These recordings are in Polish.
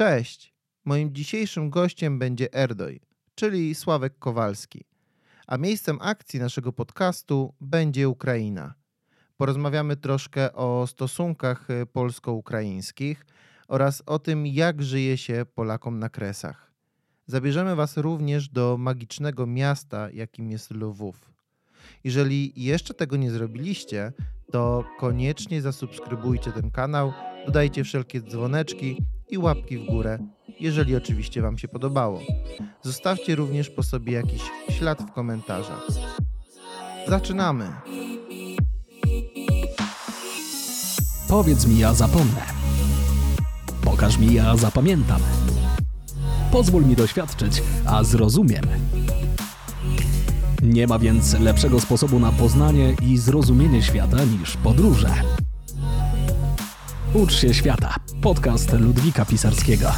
Cześć! Moim dzisiejszym gościem będzie Erdoj, czyli Sławek Kowalski. A miejscem akcji naszego podcastu będzie Ukraina. Porozmawiamy troszkę o stosunkach y, polsko-ukraińskich oraz o tym, jak żyje się Polakom na Kresach. Zabierzemy Was również do magicznego miasta, jakim jest Lwów. Jeżeli jeszcze tego nie zrobiliście, to koniecznie zasubskrybujcie ten kanał, dodajcie wszelkie dzwoneczki i łapki w górę, jeżeli oczywiście Wam się podobało. Zostawcie również po sobie jakiś ślad w komentarzach. Zaczynamy! Powiedz mi, ja zapomnę. Pokaż mi, ja zapamiętam. Pozwól mi doświadczyć, a zrozumiem. Nie ma więc lepszego sposobu na poznanie i zrozumienie świata niż podróże. Ucz się świata. Podcast Ludwika Pisarskiego.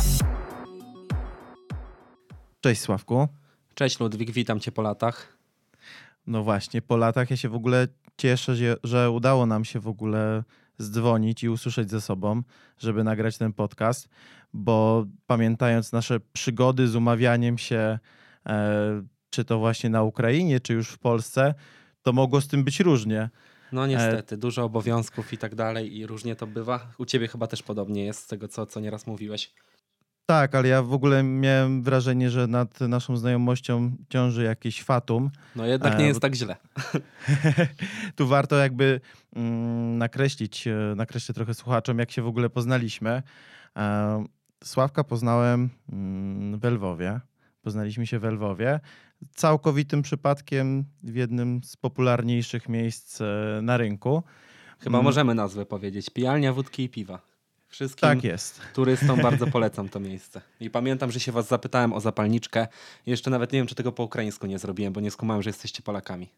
Cześć Sławku. Cześć Ludwik, witam Cię po latach. No właśnie, po latach ja się w ogóle cieszę, że- udało nam się w ogóle zdzwonić i usłyszeć ze sobą, żeby nagrać ten podcast, bo pamiętając nasze przygody z umawianiem się, e, czy to właśnie na Ukrainie, czy już w Polsce, to mogło z tym być różnie. No niestety, dużo obowiązków i tak dalej i różnie to bywa. U Ciebie chyba też podobnie jest z tego, co, co nieraz mówiłeś. Tak, ale ja w ogóle miałem wrażenie, że nad naszą znajomością ciąży jakieś fatum. No jednak nie E, jest bo- tak źle. tu warto jakby mm, nakreślić, e, nakreślić trochę słuchaczom, jak się w ogóle poznaliśmy. E, Sławka poznałem mm, w Lwowie. Poznaliśmy się w Lwowie. Całkowitym przypadkiem w jednym z popularniejszych miejsc e, na rynku. Chyba Mm, możemy nazwę powiedzieć. Pijalnia wódki i piwa. Wszystkim Tak jest. turystom bardzo polecam to miejsce. I pamiętam, że się Was zapytałem o zapalniczkę. Jeszcze nawet nie wiem, czy tego po ukraińsku nie zrobiłem, bo nie skumałem, że jesteście Polakami.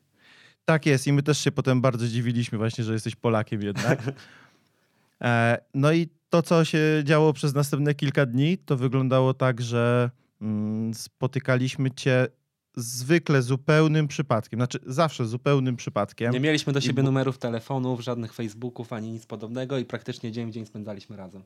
Tak jest i my też się potem bardzo dziwiliśmy właśnie, że jesteś Polakiem jednak. E, No i to, co się działo przez następne kilka dni, to wyglądało tak, że mm, spotykaliśmy cię zwykle zupełnym przypadkiem, znaczy zawsze zupełnym przypadkiem. Nie mieliśmy do I siebie bu- numerów telefonów, żadnych Facebooków, ani nic podobnego i praktycznie dzień w dzień spędzaliśmy razem.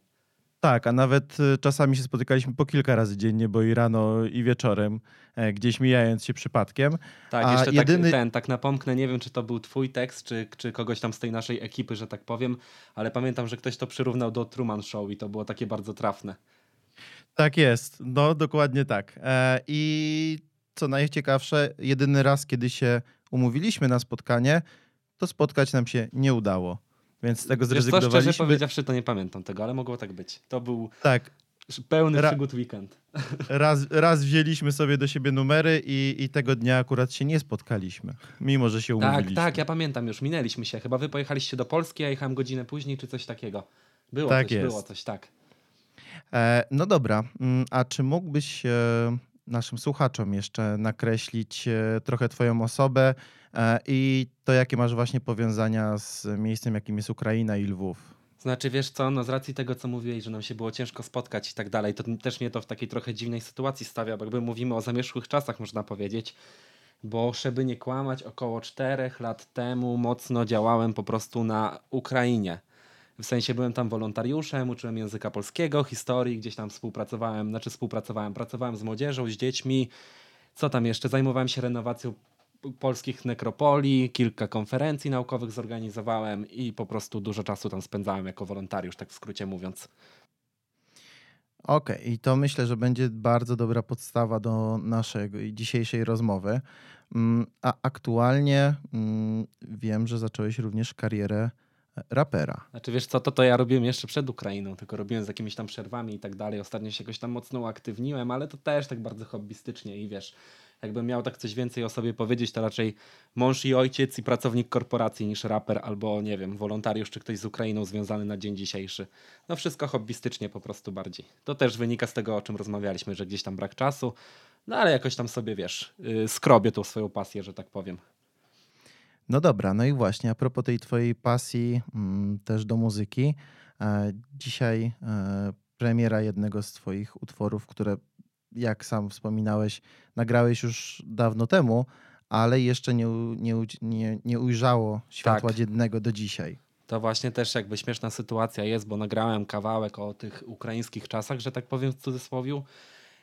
Tak, a nawet y, czasami się spotykaliśmy po kilka razy dziennie, bo i rano, i wieczorem, e, gdzieś mijając się przypadkiem. Tak, A jeszcze jedyny- tak, ten, tak napomknę, nie wiem, czy to był twój tekst, czy, czy kogoś tam z tej naszej ekipy, że tak powiem, ale pamiętam, że ktoś to przyrównał do Truman Show i to było takie bardzo trafne. Tak jest, no dokładnie tak. E, I co najciekawsze, jedyny raz, kiedy się umówiliśmy na spotkanie, to spotkać nam się nie udało. Więc z tego Wiesz co, szczerze zrezygnowaliśmy. powiedziawszy, to nie pamiętam tego, ale mogło tak być. To był Tak, pełny Ra- przygód weekend. raz, raz wzięliśmy sobie do siebie numery i, i tego dnia akurat się nie spotkaliśmy, mimo że się Tak, umówiliśmy. tak, ja pamiętam już, minęliśmy się. Chyba wy pojechaliście do Polski, ja jechałem godzinę później, czy coś takiego. Było Tak coś, jest. było coś, tak. E, no dobra, mm, a czy mógłbyś e, naszym słuchaczom jeszcze nakreślić e, trochę Twoją osobę e, i to, jakie masz właśnie powiązania z miejscem, jakim jest Ukraina i Lwów? Znaczy, wiesz co, no z racji tego, co mówiłeś, że nam się było ciężko spotkać i tak dalej, to też mnie to w takiej trochę dziwnej sytuacji stawia, bo jakby mówimy o zamierzchłych czasach, można powiedzieć, bo żeby nie kłamać, około czterech lat temu mocno działałem po prostu na Ukrainie. W sensie byłem tam wolontariuszem, uczyłem języka polskiego, historii, gdzieś tam współpracowałem, znaczy współpracowałem, pracowałem z młodzieżą, z dziećmi, co tam jeszcze, zajmowałem się renowacją polskich nekropolii, kilka konferencji naukowych zorganizowałem i po prostu dużo czasu tam spędzałem jako wolontariusz, tak w skrócie mówiąc. Okej, i to myślę, że będzie bardzo dobra podstawa do naszej dzisiejszej rozmowy. Mm, A aktualnie mm, wiem, że zacząłeś również karierę rapera. Znaczy wiesz co, to to ja robiłem jeszcze przed Ukrainą, tylko robiłem z jakimiś tam przerwami i tak dalej. Ostatnio się jakoś tam mocno uaktywniłem, ale to też tak bardzo hobbystycznie i wiesz, jakbym miał tak coś więcej o sobie powiedzieć, to raczej mąż i ojciec i pracownik korporacji niż raper albo nie wiem, wolontariusz czy ktoś z Ukrainą związany na dzień dzisiejszy. No wszystko hobbystycznie po prostu bardziej. To też wynika z tego, o czym rozmawialiśmy, że gdzieś tam brak czasu, no ale jakoś tam sobie wiesz, yy, skrobię tą swoją pasję, że tak powiem. No dobra, no i właśnie a propos tej twojej pasji mm, też do muzyki, e, dzisiaj e, premiera jednego z twoich utworów, które jak sam wspominałeś, nagrałeś już dawno temu, ale jeszcze nie, nie, nie, nie ujrzało światła Tak. dziennego do dzisiaj. to właśnie też jakby śmieszna sytuacja jest, bo nagrałem kawałek o tych ukraińskich czasach, że tak powiem w cudzysłowie.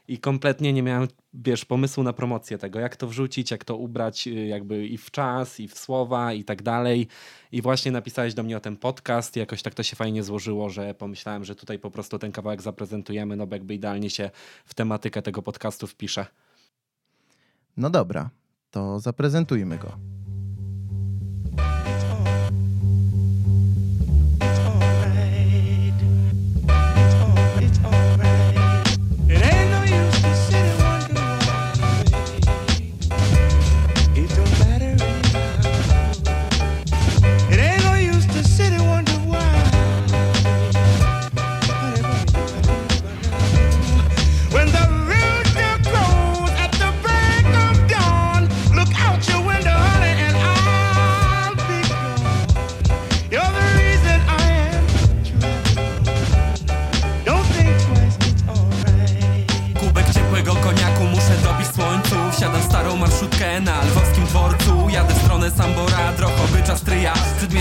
I kompletnie nie miałem, wiesz, pomysłu na promocję tego, jak to wrzucić, jak to ubrać y, jakby i w czas, i w słowa, i tak dalej. I właśnie napisałeś do mnie o ten podcast jakoś tak to się fajnie złożyło, że pomyślałem, że tutaj po prostu ten kawałek zaprezentujemy, no bo jakby idealnie się w tematykę tego podcastu wpisze. No dobra, to zaprezentujmy go. unless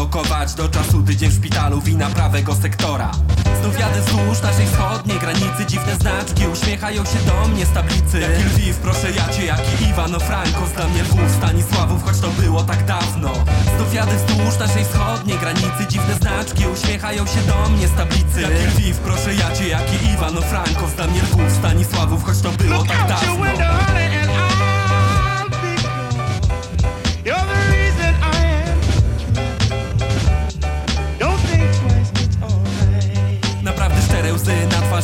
sprowokować Do czasu tydzień w szpitalu, wina prawego sektora. Znów jadę wzdłuż naszej wschodniej granicy. Dziwne znaczki uśmiechają się do mnie z tablicy. Jaki Lwiw, proszę ja cię, jaki Iwano Franko Dla mnie Lwów, Stanisławów, choć to było tak dawno. Znów jadę wzdłuż naszej wschodniej granicy. Dziwne znaczki uśmiechają się do mnie z tablicy. Jaki Lwiw, proszę ja cię, jaki Iwano Franko Dla mnie Lwów, Stanisławów, choć to było tak dawno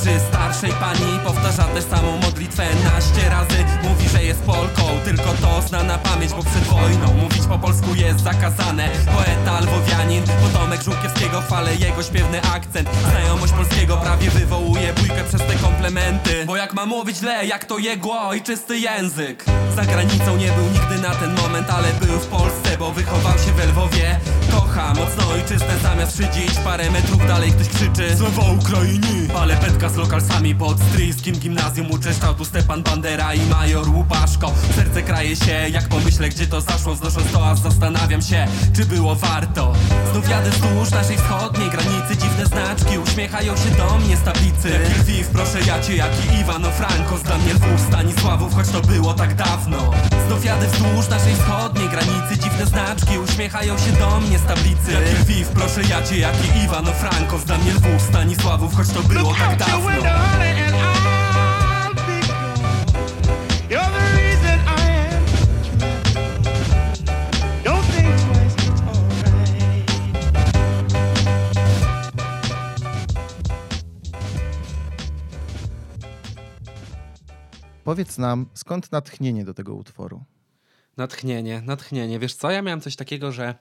twarzy starszej pani Powtarza tę samą modlitwę naście razy? Mówi, że jest Polką, tylko to zna na pamięć Bo przed wojną mówić po polsku jest zakazane. Poeta lwowianin, potomek Żółkiewskiego Chwalę jego śpiewny akcent. Znajomość polskiego prawie wywołuje bójkę przez te komplementy. Bo jak ma mówić źle, jak to jego ojczysty język? Za granicą nie był nigdy na ten moment, ale był w Polsce Bo wychował się w Lwowie. Kocha mocno ojczystę zamiast szydzić Parę metrów dalej ktoś krzyczy. Sława Ukrainie! Palę petka z lokalsami pod stryjskim gimnazjum. Uczę tu Stepan Bandera i Major Łupaszko. Serce kraje się, jak pomyślę gdzie to zaszło. Wznosząc toast zastanawiam się, czy było warto. Znów jadę wzdłuż naszej wschodniej granicy. Dziwne znaczki uśmiechają się do mnie z tablicy. Jaki Lwiw, proszę ja cię, jaki Iwano Franko Dla mnie Lwów, Stanisławów, choć to było tak dawno. Znów jadę wzdłuż naszej wschodniej granicy Dziwne znaczki uśmiechają się do mnie z tablicy. Jaki Lwiw, proszę ja cię, jaki Iwano Franko Dla mnie Lwów, Stanisławów, choć to było tak dawno Powiedz nam, skąd natchnienie do tego utworu? Natchnienie, natchnienie. Wiesz co, ja miałem coś takiego, że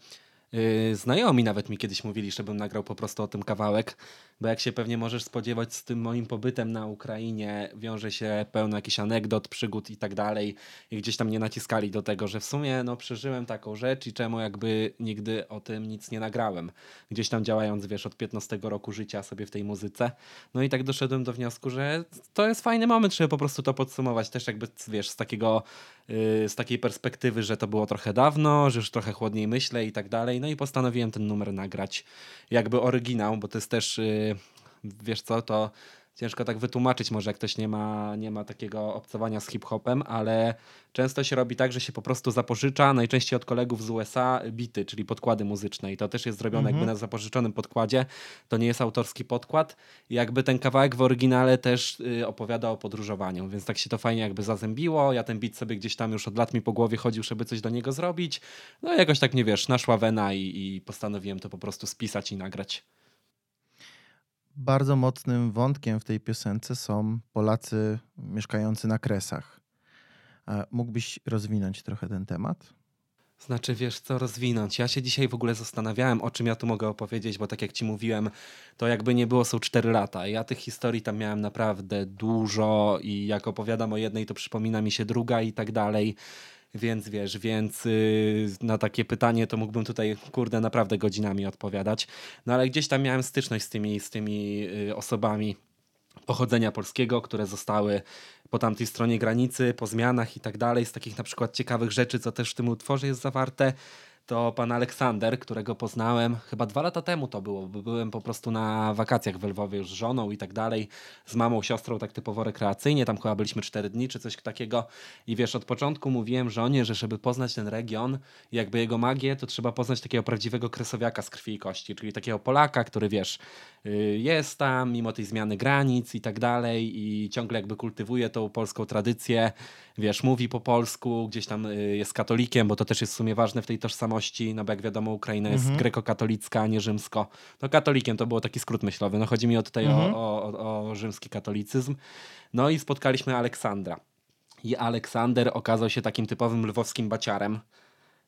znajomi nawet mi kiedyś mówili, żebym nagrał po prostu o tym kawałek, bo jak się pewnie możesz spodziewać z tym moim pobytem na Ukrainie, wiąże się pełno jakichś anegdot, przygód i tak dalej i gdzieś tam nie naciskali do tego, że w sumie no przeżyłem taką rzecz i czemu jakby nigdy o tym nic nie nagrałem. Gdzieś tam działając, wiesz, od 15 roku życia sobie w tej muzyce. No i tak doszedłem do wniosku, że to jest fajny moment, żeby po prostu to podsumować też jakby, wiesz, z takiego, z takiej perspektywy, że to było trochę dawno, że już trochę chłodniej myślę i tak dalej. No i postanowiłem ten numer nagrać jakby oryginał, bo to jest też yy, wiesz co, to ciężko tak wytłumaczyć może, jak ktoś nie ma, nie ma takiego obcowania z hip-hopem, ale często się robi tak, że się po prostu zapożycza, najczęściej od kolegów z USA, bity, czyli podkłady muzyczne. I to też jest zrobione jakby mhm. na zapożyczonym podkładzie, to nie jest autorski podkład. I jakby ten kawałek w oryginale też y, opowiada o podróżowaniu, więc tak się to fajnie jakby zazębiło, ja ten bit sobie gdzieś tam już od lat mi po głowie chodził, żeby coś do niego zrobić, no jakoś tak, nie wiesz, naszła wena i, i postanowiłem to po prostu spisać i nagrać bardzo mocnym wątkiem w tej piosence są Polacy mieszkający na Kresach. Mógłbyś rozwinąć trochę ten temat? Znaczy, wiesz co, rozwinąć. Ja się dzisiaj w ogóle zastanawiałem, o czym ja tu mogę opowiedzieć, bo tak jak ci mówiłem, to jakby nie było, są 4 lata. Ja tych historii tam miałem naprawdę dużo i jak opowiadam o jednej, to przypomina mi się druga i tak dalej. Więc wiesz, więc yy, na takie pytanie to mógłbym tutaj, kurde, naprawdę godzinami odpowiadać. No ale gdzieś tam miałem styczność z tymi, z tymi yy, osobami pochodzenia polskiego, które zostały po tamtej stronie granicy, po zmianach i tak dalej. Z takich na przykład ciekawych rzeczy, co też w tym utworze jest zawarte, to pan Aleksander, którego poznałem chyba dwa lata temu to było, byłem po prostu na wakacjach w Lwowie już z żoną i tak dalej, z mamą, siostrą tak typowo rekreacyjnie, tam chyba byliśmy cztery dni czy coś takiego. I wiesz, od początku mówiłem żonie, że żeby poznać ten region jakby jego magię, to trzeba poznać takiego prawdziwego kresowiaka z krwi i kości, czyli takiego Polaka, który wiesz, jest tam mimo tej zmiany granic i tak dalej i ciągle jakby kultywuje tą polską tradycję, wiesz, mówi po polsku, gdzieś tam y, jest katolikiem, bo to też jest w sumie ważne w tej tożsamości, no bo jak wiadomo Ukraina jest Mhm. grekokatolicka, a nie rzymsko. No katolikiem to było taki skrót myślowy, no chodzi mi o tutaj Mhm. o, o, o rzymski katolicyzm. No i spotkaliśmy Aleksandra. I Aleksander okazał się takim typowym lwowskim baciarem.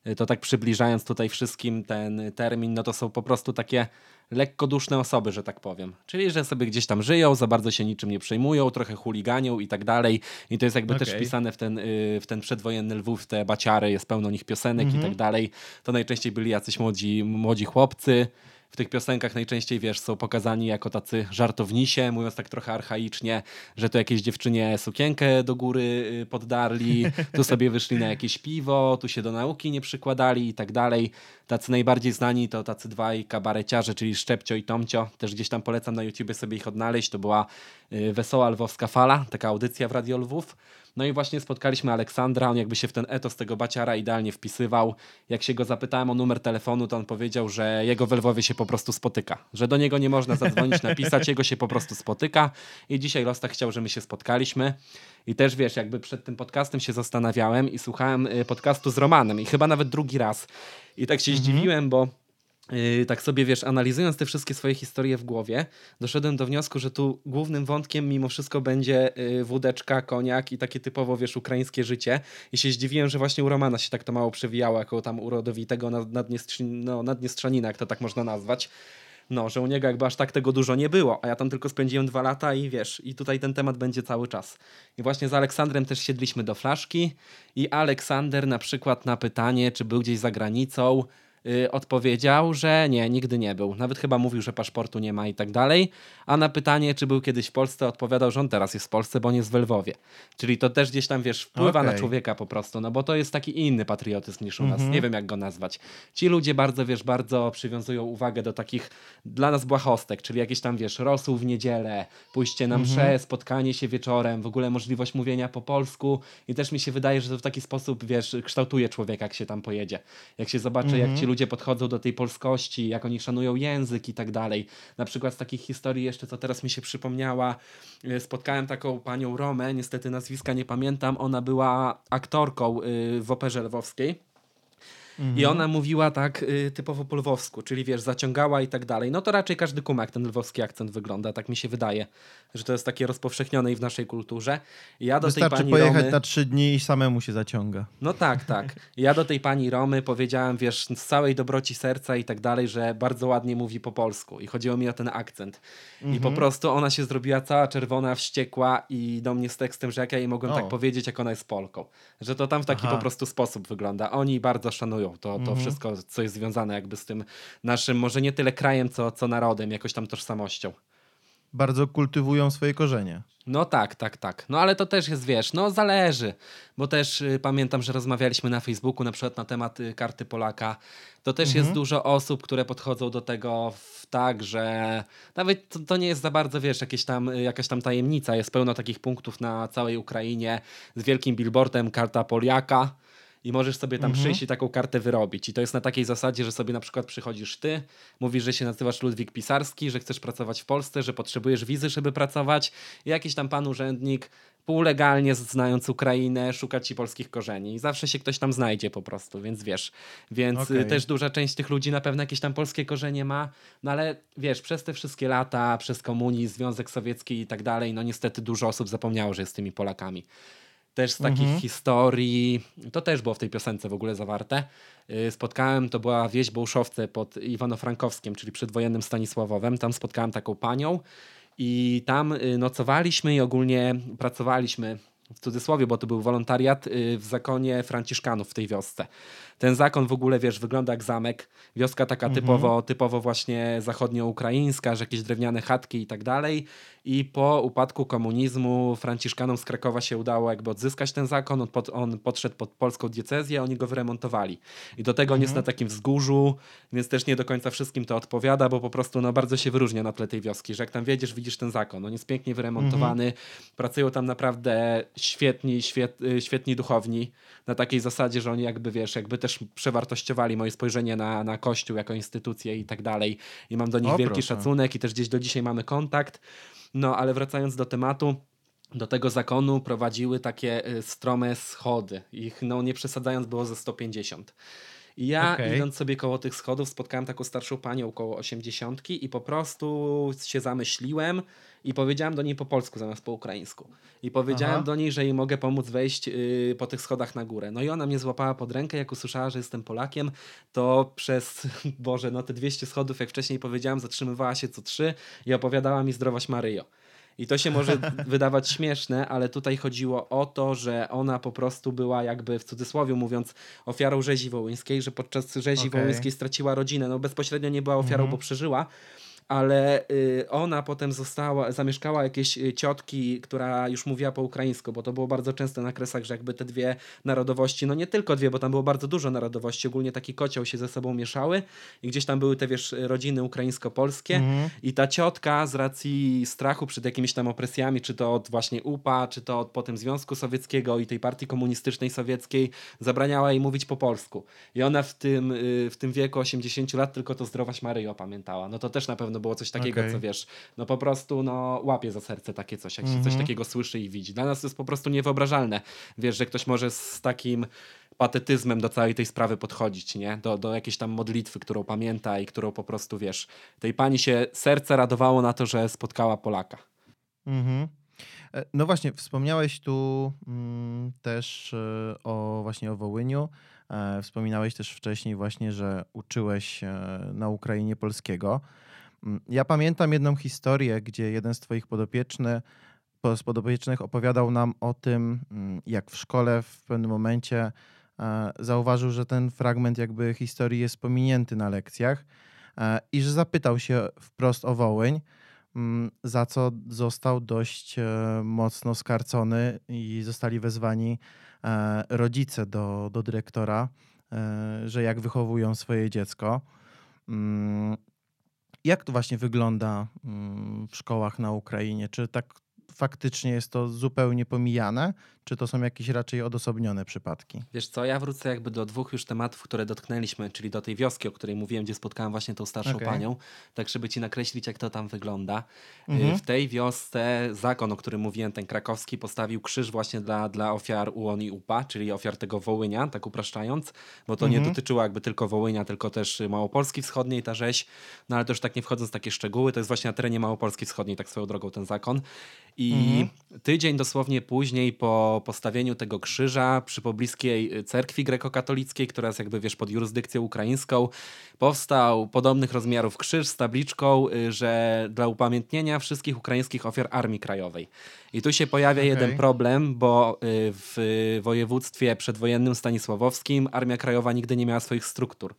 Y, To tak przybliżając tutaj wszystkim ten termin, no to są po prostu takie lekkoduszne osoby, że tak powiem. Czyli, że sobie gdzieś tam żyją, za bardzo się niczym nie przejmują, trochę chuliganią i tak dalej. I to jest jakby też Okej. wpisane w ten, y, w ten przedwojenny Lwów, te baciary, jest pełno nich piosenek i tak dalej. To najczęściej byli jacyś młodzi, młodzi chłopcy. W tych piosenkach najczęściej, wiesz, są pokazani jako tacy żartownisie, mówiąc tak trochę archaicznie, że to jakieś dziewczynie sukienkę do góry y, poddarli, tu sobie wyszli na jakieś piwo, tu się do nauki nie przykładali i tak dalej. Tacy najbardziej znani to tacy dwaj kabareciarze, czyli Szczepcio i Tomcio. Też gdzieś tam polecam na YouTubie sobie ich odnaleźć. To była y, Wesoła Lwowska Fala, taka audycja w Radio Lwów. No i właśnie spotkaliśmy Aleksandra, on jakby się w ten etos tego baciara idealnie wpisywał. Jak się go zapytałem o numer telefonu, to on powiedział, że jego w Lwowie się po prostu spotyka. Że do niego nie można zadzwonić, napisać, jego się po prostu spotyka. I dzisiaj Rostak chciał, że my się spotkaliśmy. I też wiesz, jakby przed tym podcastem się zastanawiałem i słuchałem y, podcastu z Romanem i chyba nawet drugi raz. I tak się zdziwiłem, bo Yy, tak sobie wiesz, analizując te wszystkie swoje historie w głowie, doszedłem do wniosku, że tu głównym wątkiem mimo wszystko będzie yy, wódeczka, koniak i takie typowo, wiesz, ukraińskie życie. I się zdziwiłem, że właśnie u Romana się tak to mało przewijało, jako tam urodowitego nad- nadniestrzy- no, jak to tak można nazwać. No, że u niego jakby aż tak tego dużo nie było, a ja tam tylko spędziłem dwa lata i wiesz, i tutaj ten temat będzie cały czas. I właśnie z Aleksandrem też siedliśmy do flaszki i Aleksander na przykład na pytanie, czy był gdzieś za granicą, odpowiedział, że nie, nigdy nie był. Nawet chyba mówił, że paszportu nie ma i tak dalej. A na pytanie, czy był kiedyś w Polsce, odpowiadał, że on teraz jest w Polsce, bo on jest w Lwowie. Czyli to też gdzieś tam, wiesz, wpływa na Okej. człowieka po prostu, no bo to jest taki inny patriotyzm niż u nas. Nie wiem, jak go nazwać. Ci ludzie bardzo, wiesz, bardzo przywiązują uwagę do takich dla nas błahostek, czyli jakieś tam, wiesz, rosół w niedzielę, pójście na mszę, spotkanie się wieczorem, w ogóle możliwość mówienia po polsku i też mi się wydaje, że to w taki sposób, wiesz, kształtuje człowieka, jak się tam pojedzie. Jak się zobaczy, jak ci ludzie podchodzą do tej polskości, jak oni szanują język i tak dalej. Na przykład z takich historii jeszcze, co teraz mi się przypomniała, y, spotkałem taką panią Romę, niestety nazwiska nie pamiętam, ona była aktorką y, w Operze Lwowskiej. I ona mówiła tak y, typowo po lwowsku, czyli wiesz, zaciągała i tak dalej. No to raczej każdy kuma, jak ten lwowski akcent wygląda, tak mi się wydaje, że to jest takie rozpowszechnione i w naszej kulturze. I ja do tej Wystarczy pani pojechać Romy... na trzy dni i samemu się zaciąga. No tak, tak. I Ja do tej pani Romy powiedziałem, wiesz, z całej dobroci serca i tak dalej, że bardzo ładnie mówi po polsku. I chodziło mi o ten akcent. I Mhm. po prostu ona się zrobiła cała czerwona, wściekła i do mnie z tekstem, że jak ja jej mogłem O. tak powiedzieć, jak ona jest Polką. Że to tam w taki Aha. po prostu sposób wygląda. Oni bardzo szanują to, to Mhm. wszystko, co jest związane jakby z tym naszym, może nie tyle krajem, co, co narodem, jakoś tam tożsamością. Bardzo kultywują swoje korzenie. No tak, tak, tak. No ale to też jest, wiesz, no zależy, bo też y, pamiętam, że rozmawialiśmy na Facebooku na przykład na temat y, karty Polaka. To też jest dużo osób, które podchodzą do tego w, tak, że nawet to, to nie jest za bardzo, wiesz, jakieś tam, y, jakaś tam tajemnica. Jest pełno takich punktów na całej Ukrainie z wielkim billboardem karta Poliaka. I możesz sobie tam przyjść i taką kartę wyrobić. I to jest na takiej zasadzie, że sobie na przykład przychodzisz ty, mówisz, że się nazywasz Ludwik Pisarski, że chcesz pracować w Polsce, że potrzebujesz wizy, żeby pracować. I jakiś tam pan urzędnik półlegalnie, znając Ukrainę, szuka ci polskich korzeni. I zawsze się ktoś tam znajdzie po prostu, więc wiesz. Więc y, też duża część tych ludzi na pewno jakieś tam polskie korzenie ma. No ale wiesz, przez te wszystkie lata, przez komunizm, Związek Sowiecki i tak dalej, no niestety dużo osób zapomniało, że jest tymi Polakami. Też z takich Mhm. historii, to też było w tej piosence w ogóle zawarte. Y, Spotkałem, to była wieś Bołszowce pod Iwano-Frankowskiem, czyli przedwojennym Stanisławowem. Tam spotkałem taką panią i tam y, nocowaliśmy i ogólnie pracowaliśmy w cudzysłowie, bo to był wolontariat y, w zakonie Franciszkanów w tej wiosce. Ten zakon w ogóle, wiesz, wygląda jak zamek. Wioska taka typowo, typowo właśnie zachodnioukraińska, że jakieś drewniane chatki i tak dalej. I po upadku komunizmu Franciszkanom z Krakowa się udało jakby odzyskać ten zakon. On, pod, on podszedł pod polską diecezję, oni go wyremontowali. I do tego on jest na takim wzgórzu, więc też nie do końca wszystkim to odpowiada, bo po prostu no, bardzo się wyróżnia na tle tej wioski, że jak tam wiedziesz, widzisz ten zakon. On jest pięknie wyremontowany. Pracują tam naprawdę świetni, świet, y, świetni duchowni. Na takiej zasadzie, że oni jakby, wiesz, jakby też przewartościowali moje spojrzenie na, na Kościół jako instytucję i tak dalej. I mam do nich O, wielki proszę. szacunek i też gdzieś do dzisiaj mamy kontakt. No, ale wracając do tematu, do tego zakonu prowadziły takie y, strome schody. Ich, no nie przesadzając, było ze 150. I ja Okej. idąc sobie koło tych schodów spotkałem taką starszą panią około 80 i po prostu się zamyśliłem i powiedziałem do niej po polsku zamiast po ukraińsku. I powiedziałem Aha. do niej, że jej mogę pomóc wejść y, po tych schodach na górę. No i ona mnie złapała pod rękę, jak usłyszała, że jestem Polakiem, to przez, Boże, no te 200 schodów, jak wcześniej powiedziałem, zatrzymywała się co trzy i opowiadała mi zdrowaś Maryjo. I to się może wydawać śmieszne, ale tutaj chodziło o to, że ona po prostu była jakby w cudzysłowie mówiąc ofiarą rzezi wołyńskiej, że podczas rzezi Okej. wołyńskiej straciła rodzinę. No bezpośrednio nie była ofiarą, Mhm. bo przeżyła, ale y, ona potem została, zamieszkała jakieś y, ciotki, która już mówiła po ukraińsku, bo to było bardzo często na kresach, że jakby te dwie narodowości, no nie tylko dwie, bo tam było bardzo dużo narodowości, ogólnie taki kocioł się ze sobą mieszały i gdzieś tam były te, wiesz, rodziny ukraińsko-polskie Mhm. i ta ciotka z racji strachu przed jakimiś tam opresjami, czy to od właśnie UPA, czy to od potem Związku Sowieckiego i tej partii komunistycznej sowieckiej, zabraniała jej mówić po polsku. I ona w tym, y, w tym wieku 80 lat tylko to zdrowaś Maryjo pamiętała. No to też na pewno było coś takiego, Okej. co wiesz, no po prostu no, łapie za serce takie coś, jak się coś Mhm. takiego słyszy i widzi. Dla nas to jest po prostu niewyobrażalne. Wiesz, że ktoś może z takim patetyzmem do całej tej sprawy podchodzić, nie? Do, do jakiejś tam modlitwy, którą pamięta i którą po prostu, wiesz, tej pani się serce radowało na to, że spotkała Polaka. Mhm. E, No właśnie, wspomniałeś tu mm, też e, o właśnie o Wołyniu. E, Wspominałeś też wcześniej właśnie, że uczyłeś e, na Ukrainie polskiego. Mm, Ja pamiętam jedną historię, gdzie jeden z twoich podopieczny, po- z podopiecznych opowiadał nam o tym, mm, jak w szkole w pewnym momencie e, zauważył, że ten fragment jakby historii jest pominięty na lekcjach e, i że zapytał się wprost o Wołyń, mm, za co został dość e, mocno skarcony i zostali wezwani rodzice do, do dyrektora, że jak wychowują swoje dziecko. Jak to właśnie wygląda mm, w szkołach na Ukrainie? Czy tak faktycznie jest to zupełnie pomijane, czy to są jakieś raczej odosobnione przypadki? Wiesz co, ja wrócę jakby do dwóch już tematów, które dotknęliśmy, czyli do tej wioski, o której mówiłem, gdzie spotkałem właśnie tą starszą Okej. panią, tak żeby ci nakreślić, jak to tam wygląda. Y, Mhm. W tej wiosce zakon, o którym mówiłem, ten krakowski, postawił krzyż właśnie dla, dla ofiar UON i UPA, czyli ofiar tego Wołynia, tak upraszczając, bo to nie Mhm. dotyczyło jakby tylko Wołynia, tylko też Małopolski Wschodniej, ta rzeź, no ale już tak nie wchodząc w takie szczegóły, to jest właśnie na terenie Małopolski Wschodniej, tak swoją drogą ten zakon. I Mhm. tydzień dosłownie później po postawieniu tego krzyża przy pobliskiej y, cerkwi grekokatolickiej, która jest jakby, wiesz, pod jurysdykcją ukraińską, powstał podobnych rozmiarów krzyż z tabliczką, y, że dla upamiętnienia wszystkich ukraińskich ofiar Armii Krajowej. I tu się pojawia Okej. jeden problem, bo y, w województwie przedwojennym stanisławowskim Armia Krajowa nigdy nie miała swoich struktur.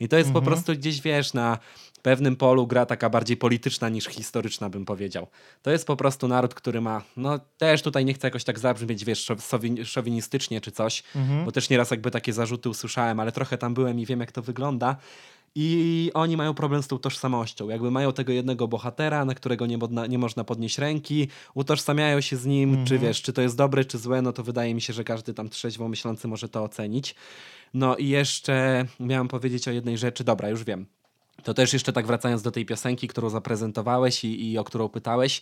I to jest po Mhm. prostu gdzieś, wiesz, na pewnym polu gra taka bardziej polityczna niż historyczna, bym powiedział. To jest po prostu naród, który ma, no też tutaj nie chcę jakoś tak zabrzmieć, wiesz, szowinistycznie czy coś, Mhm. bo też nieraz jakby takie zarzuty usłyszałem, ale trochę tam byłem i wiem, jak to wygląda. I oni mają problem z tą tożsamością. Jakby mają tego jednego bohatera, na którego nie, modna, nie można podnieść ręki, utożsamiają się z nim, czy Mhm. wiesz, czy to jest dobre, czy złe, no to wydaje mi się, że każdy tam trzeźwo myślący może to ocenić. No i jeszcze miałem powiedzieć o jednej rzeczy, dobra, już wiem. To też jeszcze tak wracając do tej piosenki, którą zaprezentowałeś i, i o którą pytałeś.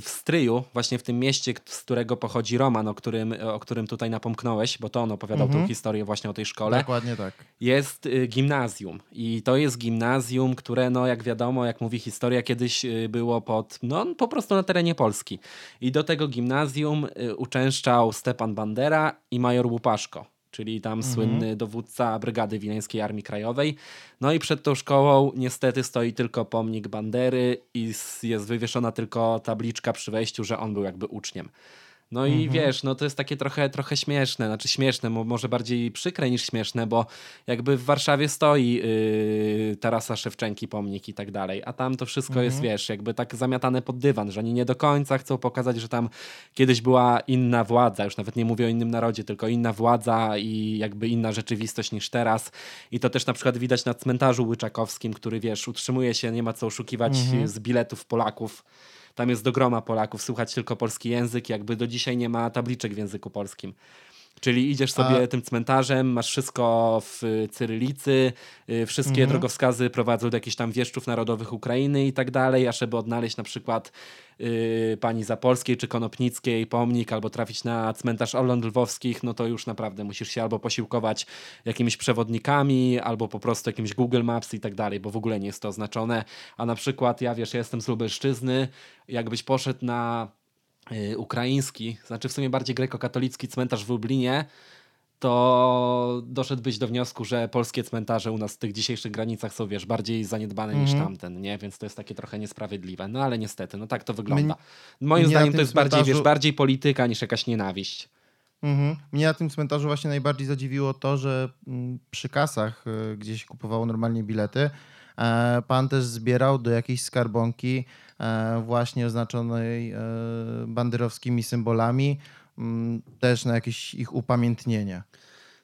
w Stryju, właśnie w tym mieście, z którego pochodzi Roman, o którym, o którym tutaj napomknąłeś, bo to on opowiadał Mhm. tą historię właśnie o tej szkole, Dokładnie tak. jest y, gimnazjum. I to jest gimnazjum, które, no jak wiadomo, jak mówi historia, kiedyś y, było pod, no po prostu na terenie Polski. I do tego gimnazjum y, uczęszczał Stepan Bandera i major Łupaszko, czyli tam słynny dowódca Brygady Wileńskiej Armii Krajowej. No i przed tą szkołą niestety stoi tylko pomnik Bandery i jest wywieszona tylko tabliczka przy wejściu, że on był jakby uczniem. No i wiesz, no to jest takie trochę, trochę śmieszne, znaczy śmieszne, mo- może bardziej przykre niż śmieszne, bo jakby w Warszawie stoi yy, Tarasa Szewczenki pomnik i tak dalej, a tam to wszystko jest, wiesz, jakby tak zamiatane pod dywan, że oni nie do końca chcą pokazać, że tam kiedyś była inna władza, już nawet nie mówię o innym narodzie, tylko inna władza i jakby inna rzeczywistość niż teraz. I to też na przykład widać na cmentarzu łyczakowskim, który wiesz, utrzymuje się, nie ma co oszukiwać z biletów Polaków. Tam jest do groma Polaków, słuchać tylko polski język, jakby do dzisiaj nie ma tabliczek w języku polskim. Czyli idziesz sobie A- tym cmentarzem, masz wszystko w cyrylicy, y, wszystkie drogowskazy prowadzą do jakichś tam wieszczów narodowych Ukrainy i tak dalej, a żeby odnaleźć na przykład y, pani Zapolskiej czy Konopnickiej pomnik albo trafić na cmentarz Orląt Lwowskich, no to już naprawdę musisz się albo posiłkować jakimiś przewodnikami, albo po prostu jakimś Google Maps i tak dalej, bo w ogóle nie jest to oznaczone. A na przykład ja wiesz, ja jestem z Lubelszczyzny, jakbyś poszedł na ukraiński, znaczy w sumie bardziej grekokatolicki cmentarz w Lublinie, to doszedłbyś do wniosku, że polskie cmentarze u nas w tych dzisiejszych granicach są, wiesz, bardziej zaniedbane niż tamten, nie? Więc to jest takie trochę niesprawiedliwe. No ale niestety, no tak to wygląda. Moim zdaniem to jest bardziej, wiesz, cmentarzu- bardziej polityka niż jakaś nienawiść. Mhm. Mnie na tym cmentarzu właśnie najbardziej zadziwiło to, że mm, przy kasach, y, gdzie się kupowało normalnie bilety, pan też zbierał do jakiejś skarbonki e, właśnie oznaczonej e, banderowskimi symbolami, mm, też na jakieś ich upamiętnienie.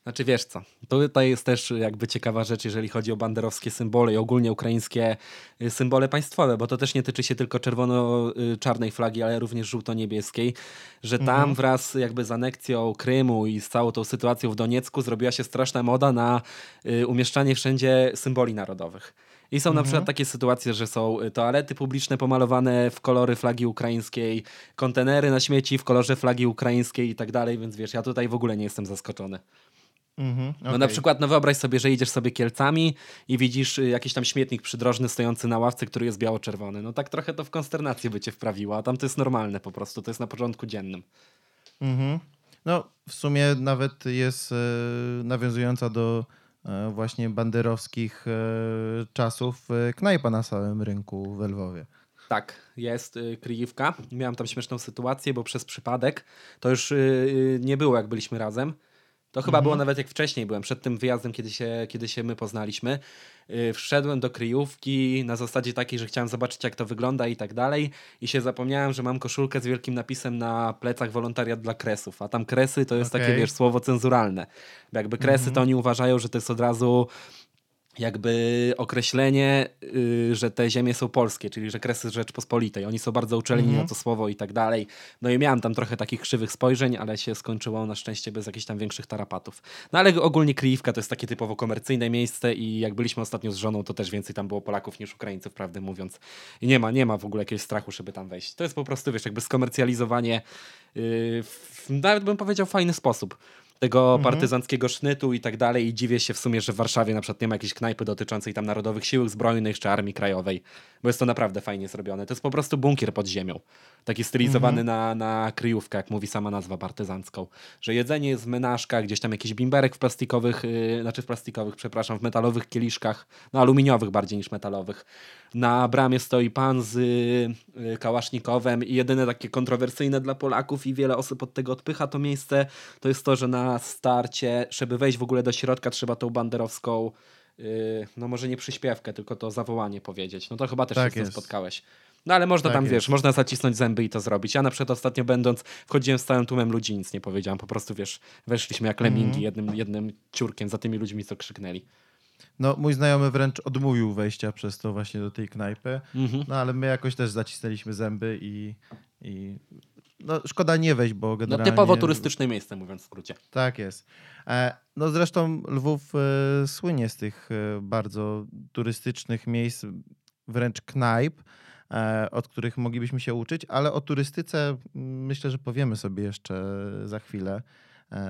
Znaczy wiesz co, tutaj jest też jakby ciekawa rzecz, jeżeli chodzi o banderowskie symbole i ogólnie ukraińskie y, symbole państwowe, bo to też nie tyczy się tylko czerwono-czarnej flagi, ale również żółto-niebieskiej, że tam wraz jakby z aneksją Krymu i z całą tą sytuacją w Doniecku zrobiła się straszna moda na y, umieszczanie wszędzie symboli narodowych. I są na przykład takie sytuacje, że są y, toalety publiczne pomalowane w kolory flagi ukraińskiej, kontenery na śmieci w kolorze flagi ukraińskiej i tak dalej, więc wiesz, ja tutaj w ogóle nie jestem zaskoczony. Mhm. No okej. na przykład, no wyobraź sobie, że idziesz sobie Kielcami i widzisz y, jakiś tam śmietnik przydrożny stojący na ławce, który jest biało-czerwony. No tak trochę to w konsternację by cię wprawiło, a tam to jest normalne po prostu, to jest na porządku dziennym. Mhm. No, w sumie nawet jest e, nawiązująca do właśnie banderowskich e, czasów e, knajpa na samym rynku w Lwowie. Tak, jest kryjówka. Miałem tam śmieszną sytuację, bo przez przypadek to już nie było, jak byliśmy razem. To chyba było nawet jak wcześniej byłem, przed tym wyjazdem, kiedy się, kiedy się my poznaliśmy. Y, wszedłem do kryjówki na zasadzie takiej, że chciałem zobaczyć, jak to wygląda i tak dalej. I się zapomniałem, że mam koszulkę z wielkim napisem na plecach wolontariat dla kresów. A tam kresy to jest takie, Okej. wiesz, słowo cenzuralne. Jakby kresy to oni uważają, że to jest od razu jakby określenie, y, że te ziemie są polskie, czyli że Kresy Rzeczpospolitej. Oni są bardzo uczelni na to słowo i tak dalej. No i miałem tam trochę takich krzywych spojrzeń, ale się skończyło na szczęście bez jakichś tam większych tarapatów. No ale ogólnie Kryjówka to jest takie typowo komercyjne miejsce i jak byliśmy ostatnio z żoną, to też więcej tam było Polaków niż Ukraińców, prawdę mówiąc. I nie ma, nie ma w ogóle jakiegoś strachu, żeby tam wejść. To jest po prostu, wiesz, jakby skomercjalizowanie yy, w, nawet bym powiedział fajny sposób tego partyzanckiego sznytu i tak dalej i dziwię się w sumie, że w Warszawie na przykład nie ma jakiejś knajpy dotyczącej tam Narodowych Sił Zbrojnych czy Armii Krajowej, bo jest to naprawdę fajnie zrobione. To jest po prostu bunkier pod ziemią. Taki stylizowany na, na kryjówkę, jak mówi sama nazwa partyzancką. Że jedzenie jest w menażkach, gdzieś tam jakiś bimberek w plastikowych, yy, znaczy w plastikowych, przepraszam, w metalowych kieliszkach, no aluminiowych bardziej niż metalowych. Na bramie stoi pan z yy, kałasznikowem i jedyne takie kontrowersyjne dla Polaków i wiele osób od tego odpycha to miejsce, to jest to, że na starcie, żeby wejść w ogóle do środka, trzeba tą banderowską yy, no może nie przyśpiewkę, tylko to zawołanie powiedzieć. No to chyba też Tak się spotkałeś. No ale można Tak tam, jest. wiesz, można zacisnąć zęby i to zrobić. Ja na przykład ostatnio będąc, wchodziłem z całym tłumem ludzi, nic nie powiedziałem. Po prostu, wiesz, weszliśmy jak lemingi Mhm. jednym, jednym ciurkiem za tymi ludźmi, co krzyknęli. No, mój znajomy wręcz odmówił wejścia przez to właśnie do tej knajpy. Mhm. No, ale my jakoś też zacisnęliśmy zęby i, i no, szkoda nie wejść, bo No generalnie... typowo turystyczne miejsce, mówiąc w skrócie. Tak jest. E, No zresztą Lwów e, słynie z tych e, bardzo turystycznych miejsc, wręcz knajp. od których moglibyśmy się uczyć, ale o turystyce myślę, że powiemy sobie jeszcze za chwilę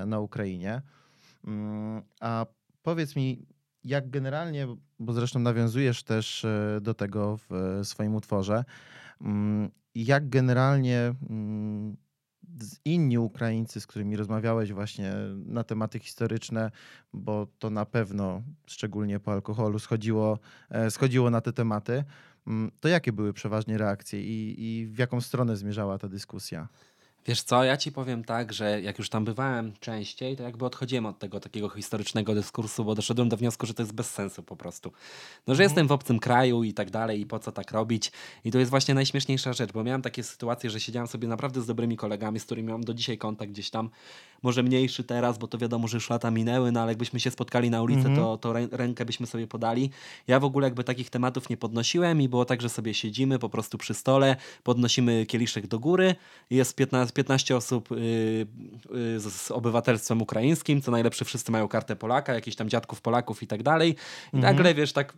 na Ukrainie. Mm, A powiedz mi, jak generalnie, bo zresztą nawiązujesz też do tego w swoim utworze, mm, jak generalnie mm, inni Ukraińcy, z którymi rozmawiałeś właśnie na tematy historyczne, bo to na pewno, szczególnie po alkoholu, schodziło, e, schodziło na te tematy, mm, to jakie były przeważnie reakcje i, i w jaką stronę zmierzała ta dyskusja? Wiesz co, ja ci powiem tak, że jak już tam bywałem częściej, to jakby odchodziłem od tego takiego historycznego dyskursu, bo doszedłem do wniosku, że to jest bez sensu po prostu. No, że jestem w obcym kraju i tak dalej i po co tak robić. I to jest właśnie najśmieszniejsza rzecz, bo miałem takie sytuacje, że siedziałem sobie naprawdę z dobrymi kolegami, z którymi mam do dzisiaj kontakt gdzieś tam, może mniejszy teraz, bo to wiadomo, że już lata minęły, no ale jakbyśmy się spotkali na ulicy, to, to rę- rękę byśmy sobie podali. Ja w ogóle jakby takich tematów nie podnosiłem i było tak, że sobie siedzimy po prostu przy stole, podnosimy kieliszek do góry, jest 15, 15 osób y, y, z, obywatelstwem ukraińskim, co najlepsze wszyscy mają kartę Polaka, jakichś tam dziadków Polaków i tak dalej. I nagle, wiesz, tak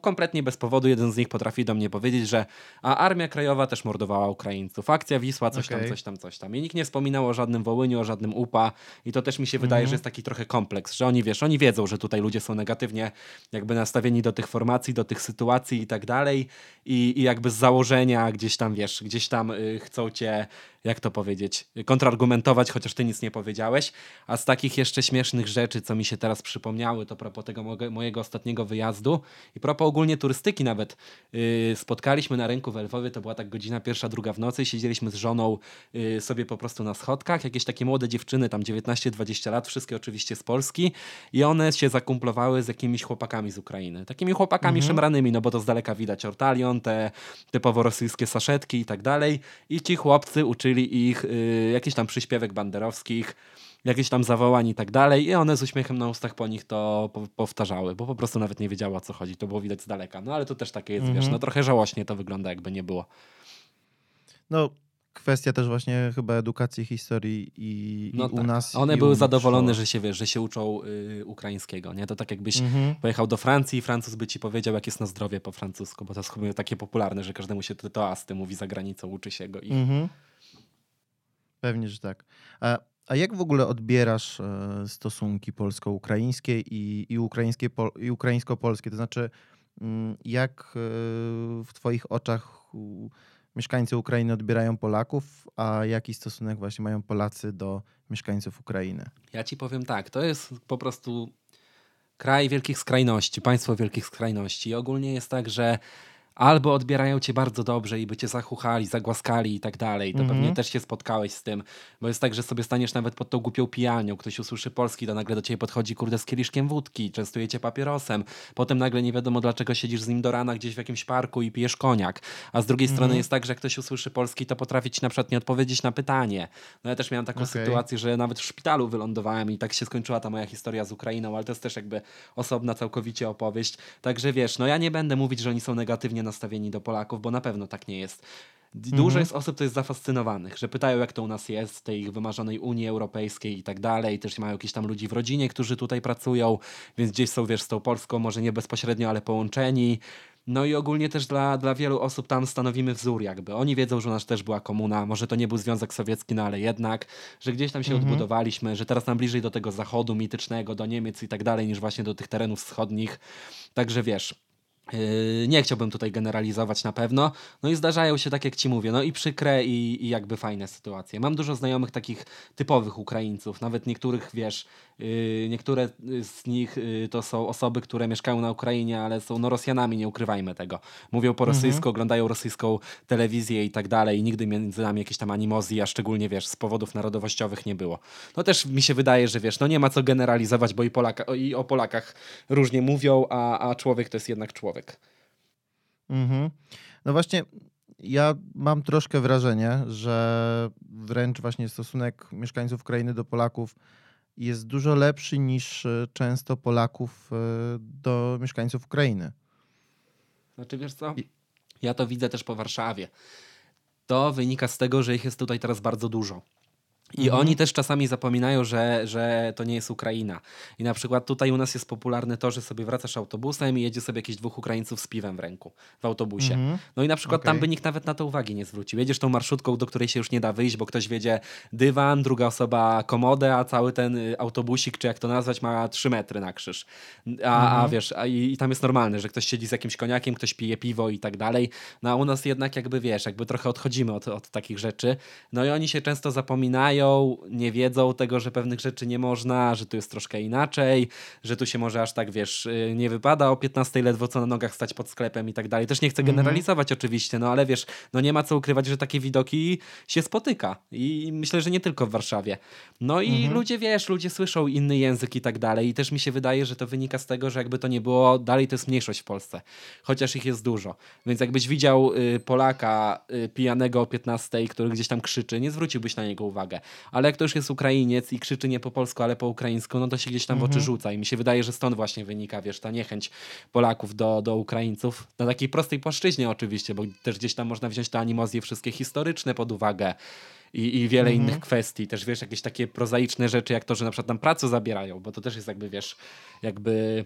kompletnie bez powodu jeden z nich potrafi do mnie powiedzieć, że a Armia Krajowa też mordowała Ukraińców, akcja Wisła, coś tam, Okej. coś tam, coś tam. I nikt nie wspominał o żadnym Wołyniu, o żadnym UPA i to też mi się wydaje, że jest taki trochę kompleks, że oni, wiesz, oni wiedzą, że tutaj ludzie są negatywnie jakby nastawieni do tych formacji, do tych sytuacji i tak dalej i, i jakby z założenia gdzieś tam, wiesz, gdzieś tam y, chcą cię, jak to powiedzieć, kontrargumentować, chociaż ty nic nie powiedziałeś. A z takich jeszcze śmiesznych rzeczy, co mi się teraz przypomniały, to propos tego mojego ostatniego wyjazdu i propos ogólnie turystyki nawet, y, spotkaliśmy na rynku w Lwowie, to była tak godzina pierwsza, druga w nocy i siedzieliśmy z żoną y, sobie po prostu na schodkach, jakieś takie młode dziewczyny, tam 19-20 lat, wszystkie oczywiście z Polski i one się zakumplowały z jakimiś chłopakami z Ukrainy. Takimi chłopakami szemranymi, no bo to z daleka widać ortalion, te typowo rosyjskie saszetki i tak dalej. I ci chłopcy uczyli ich y, jakiś tam przyśpiewek banderowskich, jakieś tam zawołań i tak dalej i one z uśmiechem na ustach po nich to po powtarzały, bo po prostu nawet nie wiedziała o co chodzi, to było widać z daleka. No ale to też takie jest, wiesz, no trochę żałośnie to wygląda jakby nie było. No, kwestia też właśnie chyba edukacji historii i, No i u tak. nas. A One były u zadowolone, że się wiesz, że się uczą y, ukraińskiego, nie? To tak jakbyś Mhm. pojechał do Francji i Francuz by ci powiedział, jak jest na zdrowie po francusku, bo to jest chyba takie popularne, że każdemu się to toasty mówi za granicą, uczy się go i Mhm. Pewnie, że tak. A, a jak w ogóle odbierasz e, stosunki polsko-ukraińskie i, i, ukraińskie, pol, i ukraińsko-polskie? To znaczy, mm, jak e, w Twoich oczach u, mieszkańcy Ukrainy odbierają Polaków, a jaki stosunek właśnie mają Polacy do mieszkańców Ukrainy? Ja ci powiem tak, to jest po prostu kraj wielkich skrajności, państwo wielkich skrajności. I ogólnie jest tak, że albo odbierają cię bardzo dobrze i by cię zachuchali, zagłaskali i tak dalej. To Mhm. pewnie też się spotkałeś z tym, bo jest tak, że sobie staniesz nawet pod tą głupią pijalnią, ktoś usłyszy polski, to nagle do ciebie podchodzi kurde z kieliszkiem wódki, częstuje cię papierosem, potem nagle nie wiadomo dlaczego siedzisz z nim do rana gdzieś w jakimś parku i pijesz koniak. A z drugiej strony jest tak, że jak ktoś usłyszy polski, to potrafi ci na przykład nie odpowiedzieć na pytanie. No ja też miałem taką Okej. sytuację, że nawet w szpitalu wylądowałem i tak się skończyła ta moja historia z Ukrainą, ale to jest też jakby osobna całkowicie opowieść. Także wiesz, no ja nie będę mówić, że oni są negatywnie nastawieni do Polaków, bo na pewno tak nie jest. D- Dużo jest osób, to jest zafascynowanych, że pytają, jak to u nas jest, w tej ich wymarzonej Unii Europejskiej i tak dalej. Też mają jakichś tam ludzi w rodzinie, którzy tutaj pracują, więc gdzieś są, wiesz, z tą Polską, może nie bezpośrednio, ale połączeni. No i ogólnie też dla, dla wielu osób tam stanowimy wzór jakby. Oni wiedzą, że u nas też była komuna, może to nie był Związek Sowiecki, no ale jednak, że gdzieś tam się odbudowaliśmy, że teraz nam bliżej do tego zachodu mitycznego, do Niemiec i tak dalej, niż właśnie do tych terenów wschodnich. Także wiesz, nie chciałbym tutaj generalizować na pewno. No i zdarzają się, tak jak ci mówię, no i przykre i, i jakby fajne sytuacje. Mam dużo znajomych takich typowych Ukraińców, nawet niektórych, wiesz, yy, niektóre z nich yy, to są osoby, które mieszkają na Ukrainie, ale są no Rosjanami, nie ukrywajmy tego. Mówią po rosyjsku, oglądają rosyjską telewizję i tak dalej i nigdy między nami jakiejś tam animozji, a szczególnie, wiesz, z powodów narodowościowych nie było. No też mi się wydaje, że wiesz, no nie ma co generalizować, bo i, Polaka, o- i o Polakach różnie mówią, a, a człowiek to jest jednak człowiek. Mhm. No właśnie, ja mam troszkę wrażenie, że wręcz właśnie stosunek mieszkańców Ukrainy do Polaków jest dużo lepszy niż e, często Polaków e, do mieszkańców Ukrainy. Znaczy, wiesz co? Ja to widzę też po Warszawie. To wynika z tego, że ich jest tutaj teraz bardzo dużo. I Mhm. oni też czasami zapominają, że, że to nie jest Ukraina. I na przykład tutaj u nas jest popularne to, że sobie wracasz autobusem i jedzie sobie jakieś dwóch Ukraińców z piwem w ręku w autobusie. Mhm. No i na przykład tam Okej. by nikt nawet na to uwagi nie zwrócił. Jedziesz tą marszutką, do której się już nie da wyjść, bo ktoś wiedzie dywan, druga osoba komodę, a cały ten y, autobusik, czy jak to nazwać, ma 3 metry na krzyż. A, a wiesz, a i, i tam jest normalne, że ktoś siedzi z jakimś koniakiem, ktoś pije piwo i tak dalej. No a u nas jednak jakby wiesz, jakby trochę odchodzimy od, od takich rzeczy. No i oni się często zapominają, nie wiedzą tego, że pewnych rzeczy nie można, że tu jest troszkę inaczej, że tu się może aż tak, wiesz, y, nie wypada o 15 ledwo co na nogach stać pod sklepem i tak dalej. Też nie chcę generalizować oczywiście, no ale wiesz, no nie ma co ukrywać, że takie widoki się spotyka i myślę, że nie tylko w Warszawie. No i ludzie, wiesz, ludzie słyszą inny język i tak dalej i też mi się wydaje, że to wynika z tego, że jakby to nie było, dalej to jest mniejszość w Polsce, chociaż ich jest dużo. Więc jakbyś widział y, Polaka y, pijanego o 15, który gdzieś tam krzyczy, nie zwróciłbyś na niego uwagę. Ale jak to już jest Ukrainiec i krzyczy nie po polsku, ale po ukraińsku, no to się gdzieś tam w oczy rzuca i mi się wydaje, że stąd właśnie wynika, wiesz, ta niechęć Polaków do, do Ukraińców. Na takiej prostej płaszczyźnie oczywiście, bo też gdzieś tam można wziąć te animozje wszystkie historyczne pod uwagę i, i wiele innych kwestii. Też wiesz, jakieś takie prozaiczne rzeczy, jak to, że na przykład tam pracę zabierają, bo to też jest jakby, wiesz, jakby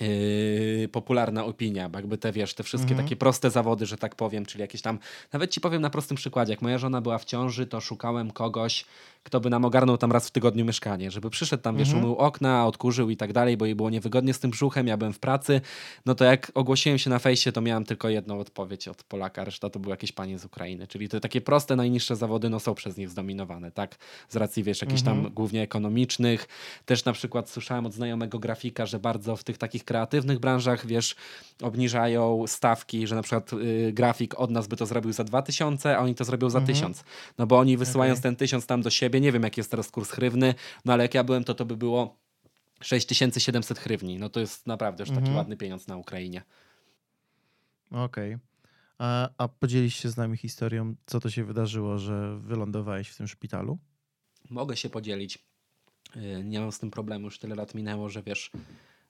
yy, popularna opinia, bo jakby te, wiesz, te wszystkie takie proste zawody, że tak powiem, czyli jakieś tam, nawet ci powiem na prostym przykładzie, jak moja żona była w ciąży, to szukałem kogoś, kto by nam ogarnął tam raz w tygodniu mieszkanie, żeby przyszedł tam, wiesz, umył okna, odkurzył i tak dalej, bo jej było niewygodnie z tym brzuchem, ja byłem w pracy, no to jak ogłosiłem się na fejsie, to miałem tylko jedną odpowiedź od Polaka, reszta to były jakieś panie z Ukrainy, czyli te takie proste, najniższe zawody, no są przez nich zdominowane, tak, z racji, wiesz, jakichś tam głównie ekonomicznych, też na przykład słyszałem od znajomego grafika, że bardzo w tych takich kreatywnych branżach, wiesz, obniżają stawki, że na przykład y, grafik od nas by to zrobił za 2000, a oni to zrobią za 1000. No bo oni wysyłając ten 1000 tam do siebie, nie wiem jaki jest teraz kurs hrywny, no ale jak ja byłem, to to by było 6700 hrywni. No to jest naprawdę już taki ładny pieniądz na Ukrainie. Okej. A, a podzielisz się z nami historią, co to się wydarzyło, że wylądowałeś w tym szpitalu? Mogę się podzielić. Y, Nie mam z tym problemu, już tyle lat minęło, że wiesz,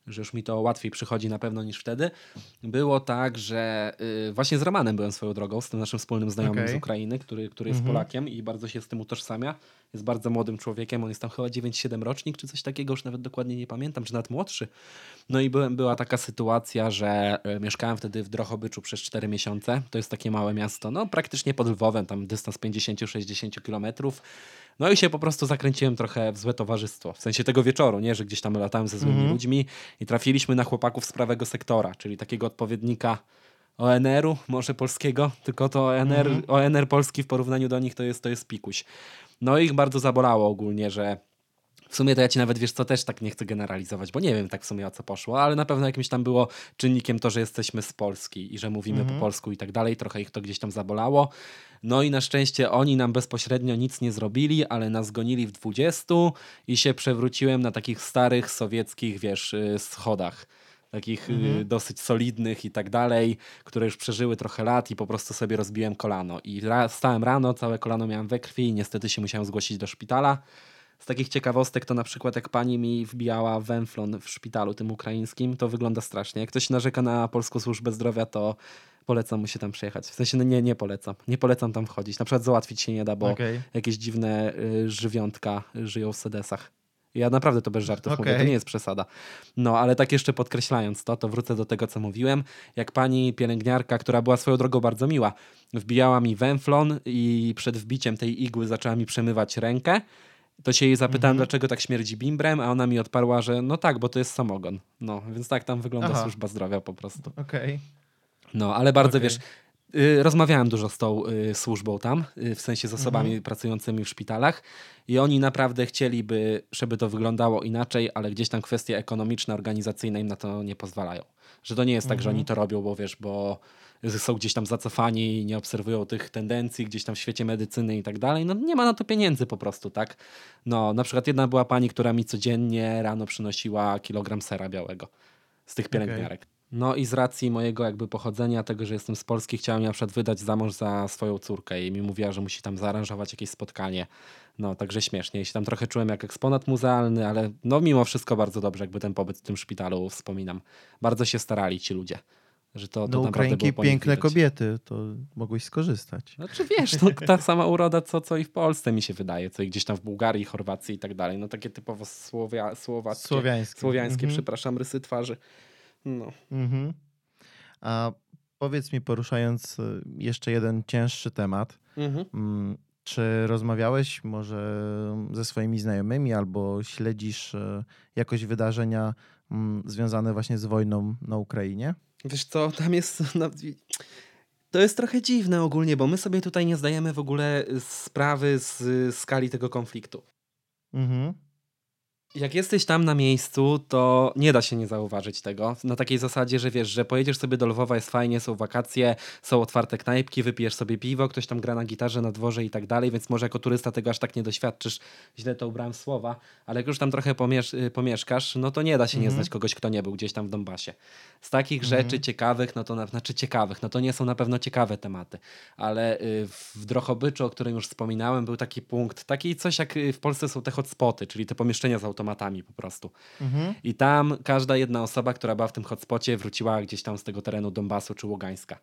że już mi to łatwiej przychodzi na pewno niż wtedy. Było tak, że y, właśnie z Romanem byłem swoją drogą, z tym naszym wspólnym znajomym Okej. z Ukrainy, który, który jest Mhm. Polakiem i bardzo się z tym utożsamia. Jest bardzo młodym człowiekiem, on jest tam chyba 9-7 rocznik, czy coś takiego, już nawet dokładnie nie pamiętam, czy nawet młodszy. No i byłem, była taka sytuacja, że y, mieszkałem wtedy w Drohobyczu przez 4 miesiące. To jest takie małe miasto, no praktycznie pod Lwowem, tam dystans 50-60 kilometrów. No i się po prostu zakręciłem trochę w złe towarzystwo. W sensie tego wieczoru, nie, że gdzieś tam latałem ze złymi ludźmi i trafiliśmy na chłopaków z prawego sektora, czyli takiego odpowiednika ONR-u, może polskiego, tylko to ONR, ONR polski w porównaniu do nich to jest, to jest pikuś. No ich bardzo zabolało ogólnie, że w sumie to ja ci nawet wiesz co, też tak nie chcę generalizować, bo nie wiem tak w sumie o co poszło, ale na pewno jakimś tam było czynnikiem to, że jesteśmy z Polski i że mówimy po polsku i tak dalej, trochę ich to gdzieś tam zabolało. No i na szczęście oni nam bezpośrednio nic nie zrobili, ale nas gonili w 20 i się przewróciłem na takich starych sowieckich, wiesz, y, schodach. Takich y, dosyć solidnych i tak dalej, które już przeżyły trochę lat i po prostu sobie rozbiłem kolano. I ra- stałem rano, całe kolano miałem we krwi i niestety się musiałem zgłosić do szpitala. Z takich ciekawostek to na przykład jak pani mi wbijała węflon w szpitalu tym ukraińskim, to wygląda strasznie. Jak ktoś narzeka na polską służbę zdrowia, to polecam mu się tam przyjechać. W sensie no nie, nie polecam. Nie polecam tam wchodzić. Na przykład załatwić się nie da, bo Okej. jakieś dziwne y, żywiątka żyją w sedesach. Ja naprawdę to bez żartów mówię, to nie jest przesada. No, ale tak jeszcze podkreślając to, to wrócę do tego, co mówiłem. Jak pani pielęgniarka, która była swoją drogą bardzo miła, wbijała mi węflon i przed wbiciem tej igły zaczęła mi przemywać rękę, to się jej zapytałem, dlaczego tak śmierdzi bimbrem, a ona mi odparła, że no tak, bo to jest samogon. No, więc tak tam wygląda Aha. służba zdrowia po prostu. Okej. No, ale bardzo Okej. wiesz, rozmawiałem dużo z tą y, służbą tam, y, w sensie z osobami pracującymi w szpitalach i oni naprawdę chcieliby, żeby to wyglądało inaczej, ale gdzieś tam kwestie ekonomiczne, organizacyjne im na to nie pozwalają. Że to nie jest tak, że oni to robią, bo wiesz, bo są gdzieś tam zacofani i nie obserwują tych tendencji gdzieś tam w świecie medycyny i tak dalej. No nie ma na to pieniędzy po prostu, tak? No, na przykład jedna była pani, która mi codziennie rano przynosiła kilogram sera białego z tych pielęgniarek. No i z racji mojego jakby pochodzenia, tego, że jestem z Polski, chciałem ją na przykład wydać za mąż za swoją córkę i mi mówiła, że musi tam zaaranżować jakieś spotkanie. No, także śmiesznie. I się tam trochę czułem jak eksponat muzealny, ale no mimo wszystko bardzo dobrze, jakby ten pobyt w tym szpitalu wspominam. Bardzo się starali ci ludzie. Że to, to No naprawdę Ukrainki piękne kobiety, to mogłeś skorzystać. Znaczy wiesz, no, ta sama uroda, co, co i w Polsce mi się wydaje, co i gdzieś tam w Bułgarii, Chorwacji i tak dalej. No takie typowo słowia, słowackie, Słowiańskie. słowiańskie, Mhm. przepraszam, rysy twarzy. No. Mhm. A powiedz mi, poruszając y, jeszcze jeden cięższy temat, Mhm. mm, czy rozmawiałeś może ze swoimi znajomymi albo śledzisz y, jakoś wydarzenia mm, związane właśnie z wojną na Ukrainie? Wiesz co, tam jest... No, to jest trochę dziwne ogólnie, bo my sobie tutaj nie zdajemy w ogóle sprawy z skali tego konfliktu. Mhm. Jak jesteś tam na miejscu, to nie da się nie zauważyć tego. Na takiej zasadzie, że wiesz, że pojedziesz sobie do Lwowa, jest fajnie, są wakacje, są otwarte knajpki, wypijesz sobie piwo, ktoś tam gra na gitarze na dworze i tak dalej, więc może jako turysta tego aż tak nie doświadczysz. Źle to ubrałem słowa, ale jak już tam trochę pomiesz y, pomieszkasz, no to nie da się nie Mhm. znać kogoś, kto nie był gdzieś tam w Donbasie. Z takich Mhm. rzeczy ciekawych, no to na, znaczy ciekawych, no to nie są na pewno ciekawe tematy, ale y, w Drohobyczu, o którym już wspominałem, był taki punkt, taki coś jak y, w Polsce są te hotspoty, czyli te pomieszczenia z automatami po prostu. Mhm. I tam każda jedna osoba, która była w tym hotspocie, wróciła gdzieś tam z tego terenu Donbasu czy Ługańska.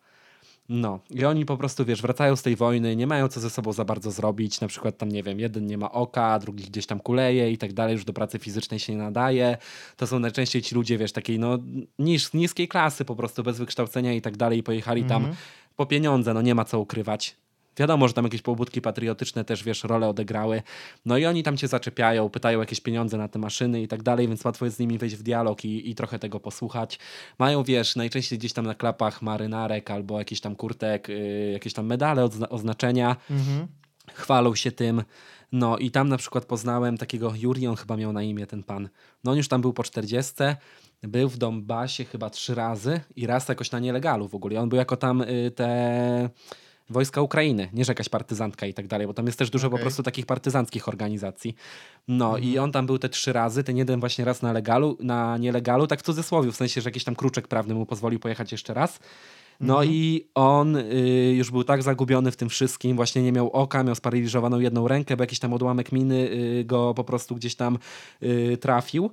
No, i oni po prostu, wiesz, wracają z tej wojny, nie mają co ze sobą za bardzo zrobić. Na przykład tam, nie wiem, jeden nie ma oka, drugi gdzieś tam kuleje i tak dalej, już do pracy fizycznej się nie nadaje. To są najczęściej ci ludzie, wiesz, takiej no niż, niskiej klasy po prostu, bez wykształcenia i tak dalej. I pojechali tam Mhm. po pieniądze, no nie ma co ukrywać. Wiadomo, że tam jakieś pobudki patriotyczne też, wiesz, rolę odegrały. No i oni tam cię zaczepiają, pytają jakieś pieniądze na te maszyny i tak dalej, więc łatwo jest z nimi wejść w dialog i, i trochę tego posłuchać. Mają, wiesz, najczęściej gdzieś tam na klapach marynarek albo jakiś tam kurtek, yy, jakieś tam medale, odzna- oznaczenia Mhm. chwalą się tym. No i tam na przykład poznałem takiego Juri, on chyba miał na imię ten pan. No on już tam był po 40, był w Donbasie chyba trzy razy i raz jakoś na nielegalu w ogóle. On był jako tam y, te wojska Ukrainy, nie że jakaś partyzantka i tak dalej, bo tam jest też dużo po Okej. prostu takich partyzanckich organizacji. No i on tam był te trzy razy, ten jeden właśnie raz na legalu, na nielegalu, tak w cudzysłowie, w sensie, że jakiś tam kruczek prawny mu pozwolił pojechać jeszcze raz. No i on y, już był tak zagubiony w tym wszystkim, właśnie nie miał oka, miał sparaliżowaną jedną rękę, bo jakiś tam odłamek miny y, go po prostu gdzieś tam y, trafił,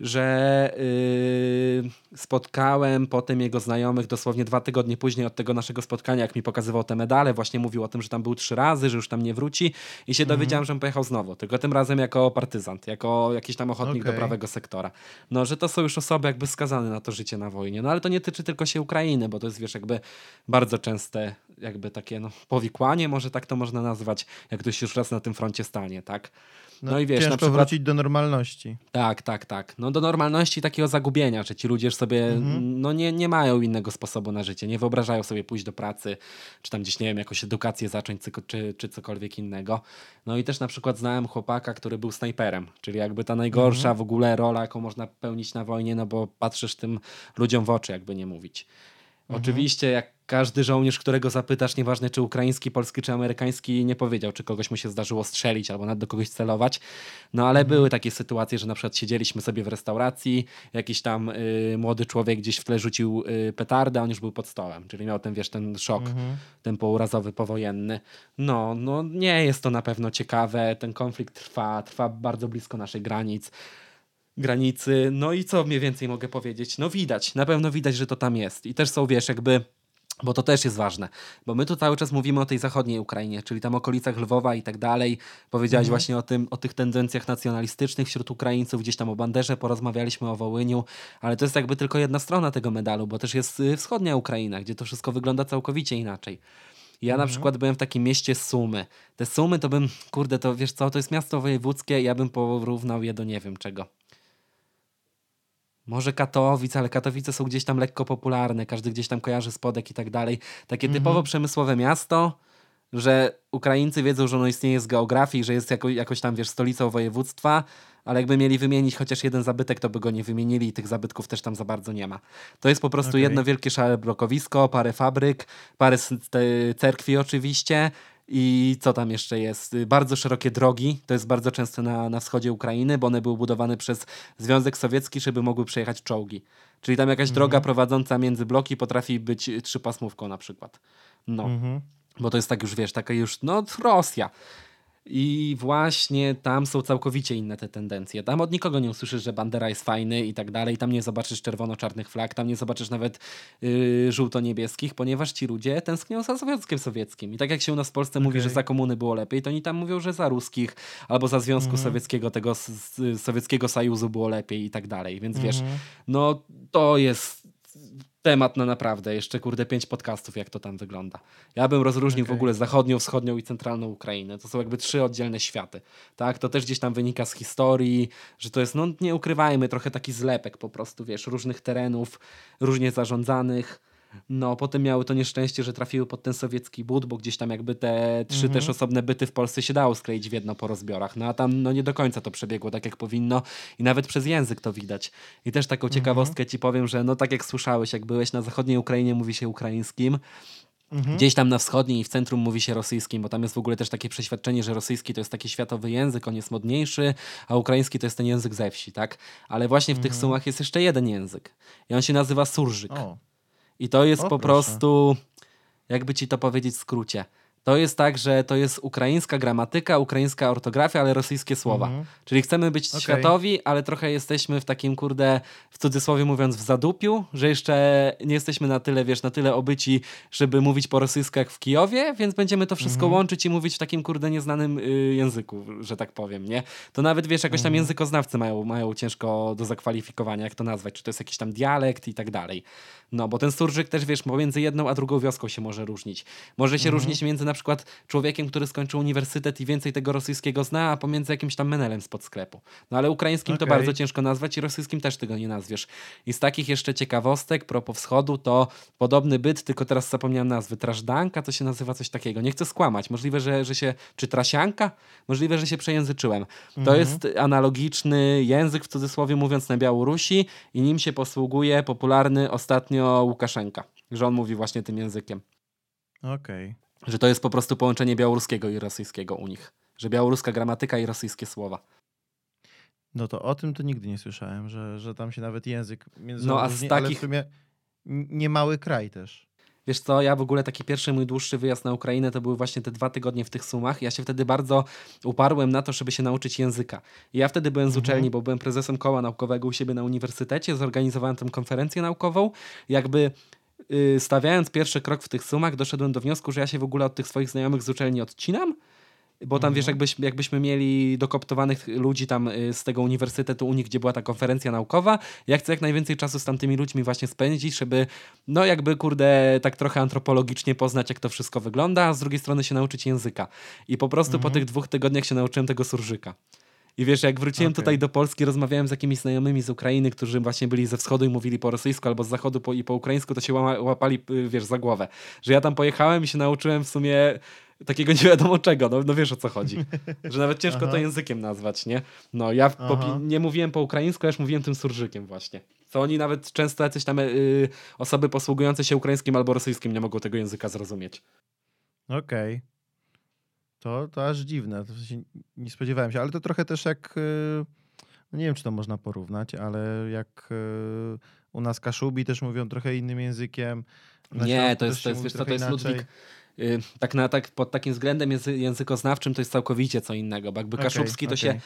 że y, spotkałem potem jego znajomych dosłownie dwa tygodnie później od tego naszego spotkania, jak mi pokazywał te medale, właśnie mówił o tym, że tam był trzy razy, że już tam nie wróci i się dowiedziałem, że on pojechał znowu, tylko tym razem jako partyzant, jako jakiś tam ochotnik do Okej. prawego sektora. No, że to są już osoby jakby skazane na to życie na wojnie. No ale to nie tyczy tylko się Ukrainy, bo to jest wiesz jakby bardzo częste jakby takie no, powikłanie, może tak to można nazwać, jak ktoś już raz na tym froncie stanie, tak? No, i wiesz, ciężko na przykład... wrócić do normalności. Tak, tak, tak. No do normalności takiego zagubienia, że ci ludzie sobie Mhm. no nie, nie mają innego sposobu na życie, nie wyobrażają sobie pójść do pracy, czy tam gdzieś, nie wiem, jakąś edukację zacząć, czy, czy cokolwiek innego. No i też na przykład znałem chłopaka, który był snajperem, czyli jakby ta najgorsza Mhm. w ogóle rola, jaką można pełnić na wojnie, no bo patrzysz tym ludziom w oczy, jakby nie mówić. Mhm. Oczywiście, jak każdy żołnierz, którego zapytasz, nieważne czy ukraiński, polski czy amerykański, nie powiedział, czy kogoś mu się zdarzyło strzelić albo nawet do kogoś celować. No ale były takie sytuacje, że na przykład siedzieliśmy sobie w restauracji, jakiś tam y, młody człowiek gdzieś w tle rzucił y, petardę, a on już był pod stołem, czyli miał ten, wiesz, ten szok, Mhm. ten pourazowy, powojenny. No, no nie jest to na pewno ciekawe, ten konflikt trwa, trwa bardzo blisko naszych granic granicy. No i co mniej więcej mogę powiedzieć? No widać, na pewno widać, że to tam jest. I też są, wiesz, jakby. Bo to też jest ważne, bo my tu cały czas mówimy o tej zachodniej Ukrainie, czyli tam okolicach Lwowa i tak dalej. Powiedziałeś właśnie o, tym, o tych tendencjach nacjonalistycznych wśród Ukraińców, gdzieś tam o Banderze porozmawialiśmy, o Wołyniu, ale to jest jakby tylko jedna strona tego medalu, bo też jest y, wschodnia Ukraina, gdzie to wszystko wygląda całkowicie inaczej. Ja na przykład byłem w takim mieście Sumy. Te Sumy to bym, kurde, to wiesz co, to jest miasto wojewódzkie, ja bym porównał je do nie wiem czego. Może Katowic, ale Katowice są gdzieś tam lekko popularne, każdy gdzieś tam kojarzy spodek i tak dalej. Takie typowo przemysłowe miasto, że Ukraińcy wiedzą, że ono istnieje z geografii, że jest jako, jakoś tam, wiesz, stolicą województwa, ale jakby mieli wymienić chociaż jeden zabytek, to by go nie wymienili i tych zabytków też tam za bardzo nie ma. To jest po prostu Okej. jedno wielkie szare blokowisko, parę fabryk, parę cerkwi oczywiście i co tam jeszcze jest? Y, Bardzo szerokie drogi, to jest bardzo często na, na wschodzie Ukrainy, bo one były budowane przez Związek Sowiecki, żeby mogły przejechać czołgi. Czyli tam jakaś droga prowadząca między bloki potrafi być y, trzypasmówką na przykład. No Mhm. bo to jest tak już, wiesz, taka już, no Rosja. I właśnie tam są całkowicie inne te tendencje. Tam od nikogo nie usłyszysz, że Bandera jest fajny i tak dalej. Tam nie zobaczysz czerwono-czarnych flag, tam nie zobaczysz nawet yy, żółto-niebieskich, ponieważ ci ludzie tęsknią za Związkiem Sowieckim. I tak jak się u nas w Polsce mówi, że za komuny było lepiej, to oni tam mówią, że za ruskich albo za Związku Sowieckiego, tego s- s- Sowieckiego Sojuzu było lepiej i tak dalej. Więc wiesz, no to jest temat na naprawdę. Jeszcze kurde pięć podcastów, jak to tam wygląda. Ja bym rozróżnił w Okej. ogóle zachodnią, wschodnią i centralną Ukrainę. To są jakby trzy oddzielne światy. Tak, to też gdzieś tam wynika z historii, że to jest, no nie ukrywajmy, trochę taki zlepek po prostu, wiesz, różnych terenów, różnie zarządzanych. No, potem miały to nieszczęście, że trafiły pod ten sowiecki but, bo gdzieś tam jakby te trzy też osobne byty w Polsce się dało skleić w jedno po rozbiorach. No a tam no nie do końca to przebiegło tak, jak powinno i nawet przez język to widać. I też taką ciekawostkę ci powiem, że no tak jak słyszałeś, jak byłeś na zachodniej Ukrainie mówi się ukraińskim, Gdzieś tam na wschodniej i w centrum mówi się rosyjskim, bo tam jest w ogóle też takie przeświadczenie, że rosyjski to jest taki światowy język, on jest modniejszy, a ukraiński to jest ten język ze wsi, tak? Ale właśnie w tych sumach jest jeszcze jeden język i on się nazywa surżyk. O, I to jest O, po proszę. prostu, jakby ci to powiedzieć w skrócie. To jest tak, że to jest ukraińska gramatyka, ukraińska ortografia, ale rosyjskie słowa. Mhm. Czyli chcemy być Okej. światowi, ale trochę jesteśmy w takim, kurde, w cudzysłowie mówiąc, w zadupiu, że jeszcze nie jesteśmy na tyle, wiesz, na tyle obyci, żeby mówić po rosyjsku jak w Kijowie, więc będziemy to wszystko Mhm. łączyć i mówić w takim, kurde, nieznanym y, języku, że tak powiem, nie? To nawet, wiesz, jakoś tam Mhm. językoznawcy mają, mają ciężko do zakwalifikowania, jak to nazwać, czy to jest jakiś tam dialekt i tak dalej. No, bo ten surżyk też, wiesz, pomiędzy jedną a drugą wioską się może różnić. Może się różnić między na przykład człowiekiem, który skończył uniwersytet i więcej tego rosyjskiego zna, a pomiędzy jakimś tam menelem spod sklepu. No ale ukraińskim to Okej. bardzo ciężko nazwać i rosyjskim też tego nie nazwiesz. I z takich jeszcze ciekawostek, propos wschodu, to podobny byt, tylko teraz zapomniałem nazwy. Trażdanka to się nazywa coś takiego. Nie chcę skłamać. Możliwe, że, że się... Czy trasianka? Możliwe, że się przejęzyczyłem. To jest analogiczny język, w cudzysłowie mówiąc, na Białorusi i nim się posługuje popularny ostatnio Łukaszenka. Że on mówi właśnie tym językiem. okej. Że to jest po prostu połączenie białoruskiego i rosyjskiego u nich. Że białoruska gramatyka i rosyjskie słowa. No to o tym to nigdy nie słyszałem, że, że tam się nawet język między No, a z ale takich- w sumie n- nie mały kraj też. Wiesz co, ja w ogóle taki pierwszy mój dłuższy wyjazd na Ukrainę to były właśnie te dwa tygodnie w tych sumach. Ja się wtedy bardzo uparłem na to, żeby się nauczyć języka. I ja wtedy byłem z uczelni, bo byłem prezesem koła naukowego u siebie na uniwersytecie, zorganizowałem tę konferencję naukową. Jakby stawiając pierwszy krok w tych sumach, doszedłem do wniosku, że ja się w ogóle od tych swoich znajomych z uczelni odcinam. Bo tam, wiesz, jakbyś, jakbyśmy mieli dokoptowanych ludzi tam y, z tego uniwersytetu u nich, gdzie była ta konferencja naukowa, ja chcę jak najwięcej czasu z tamtymi ludźmi właśnie spędzić, żeby, no jakby, kurde, tak trochę antropologicznie poznać, jak to wszystko wygląda, a z drugiej strony się nauczyć języka. I po prostu po tych dwóch tygodniach się nauczyłem tego surżyka. I wiesz, jak wróciłem Okej. tutaj do Polski, rozmawiałem z jakimiś znajomymi z Ukrainy, którzy właśnie byli ze wschodu i mówili po rosyjsku albo z zachodu po, i po ukraińsku, to się łapali, y, wiesz, za głowę. Że ja tam pojechałem i się nauczyłem w sumie takiego nie wiadomo czego, no, no wiesz o co chodzi. Że nawet ciężko to językiem nazwać, nie? No ja po, nie mówiłem po ukraińsku, ja już mówiłem tym surżykiem właśnie. To oni nawet często jacyś tam y, osoby posługujące się ukraińskim albo rosyjskim nie mogą tego języka zrozumieć. Okej. To, to aż dziwne. To w sensie nie spodziewałem się, ale to trochę też jak. y, No nie wiem, czy to można porównać, ale jak y, u nas Kaszubi też mówią trochę innym językiem. Nie, to jest, się to jest, wiesz co, to jest inaczej. Ludwik. Tak, na, tak pod takim względem języ, językoznawczym to jest całkowicie co innego, bo jakby Okej, Kaszubski to się okej.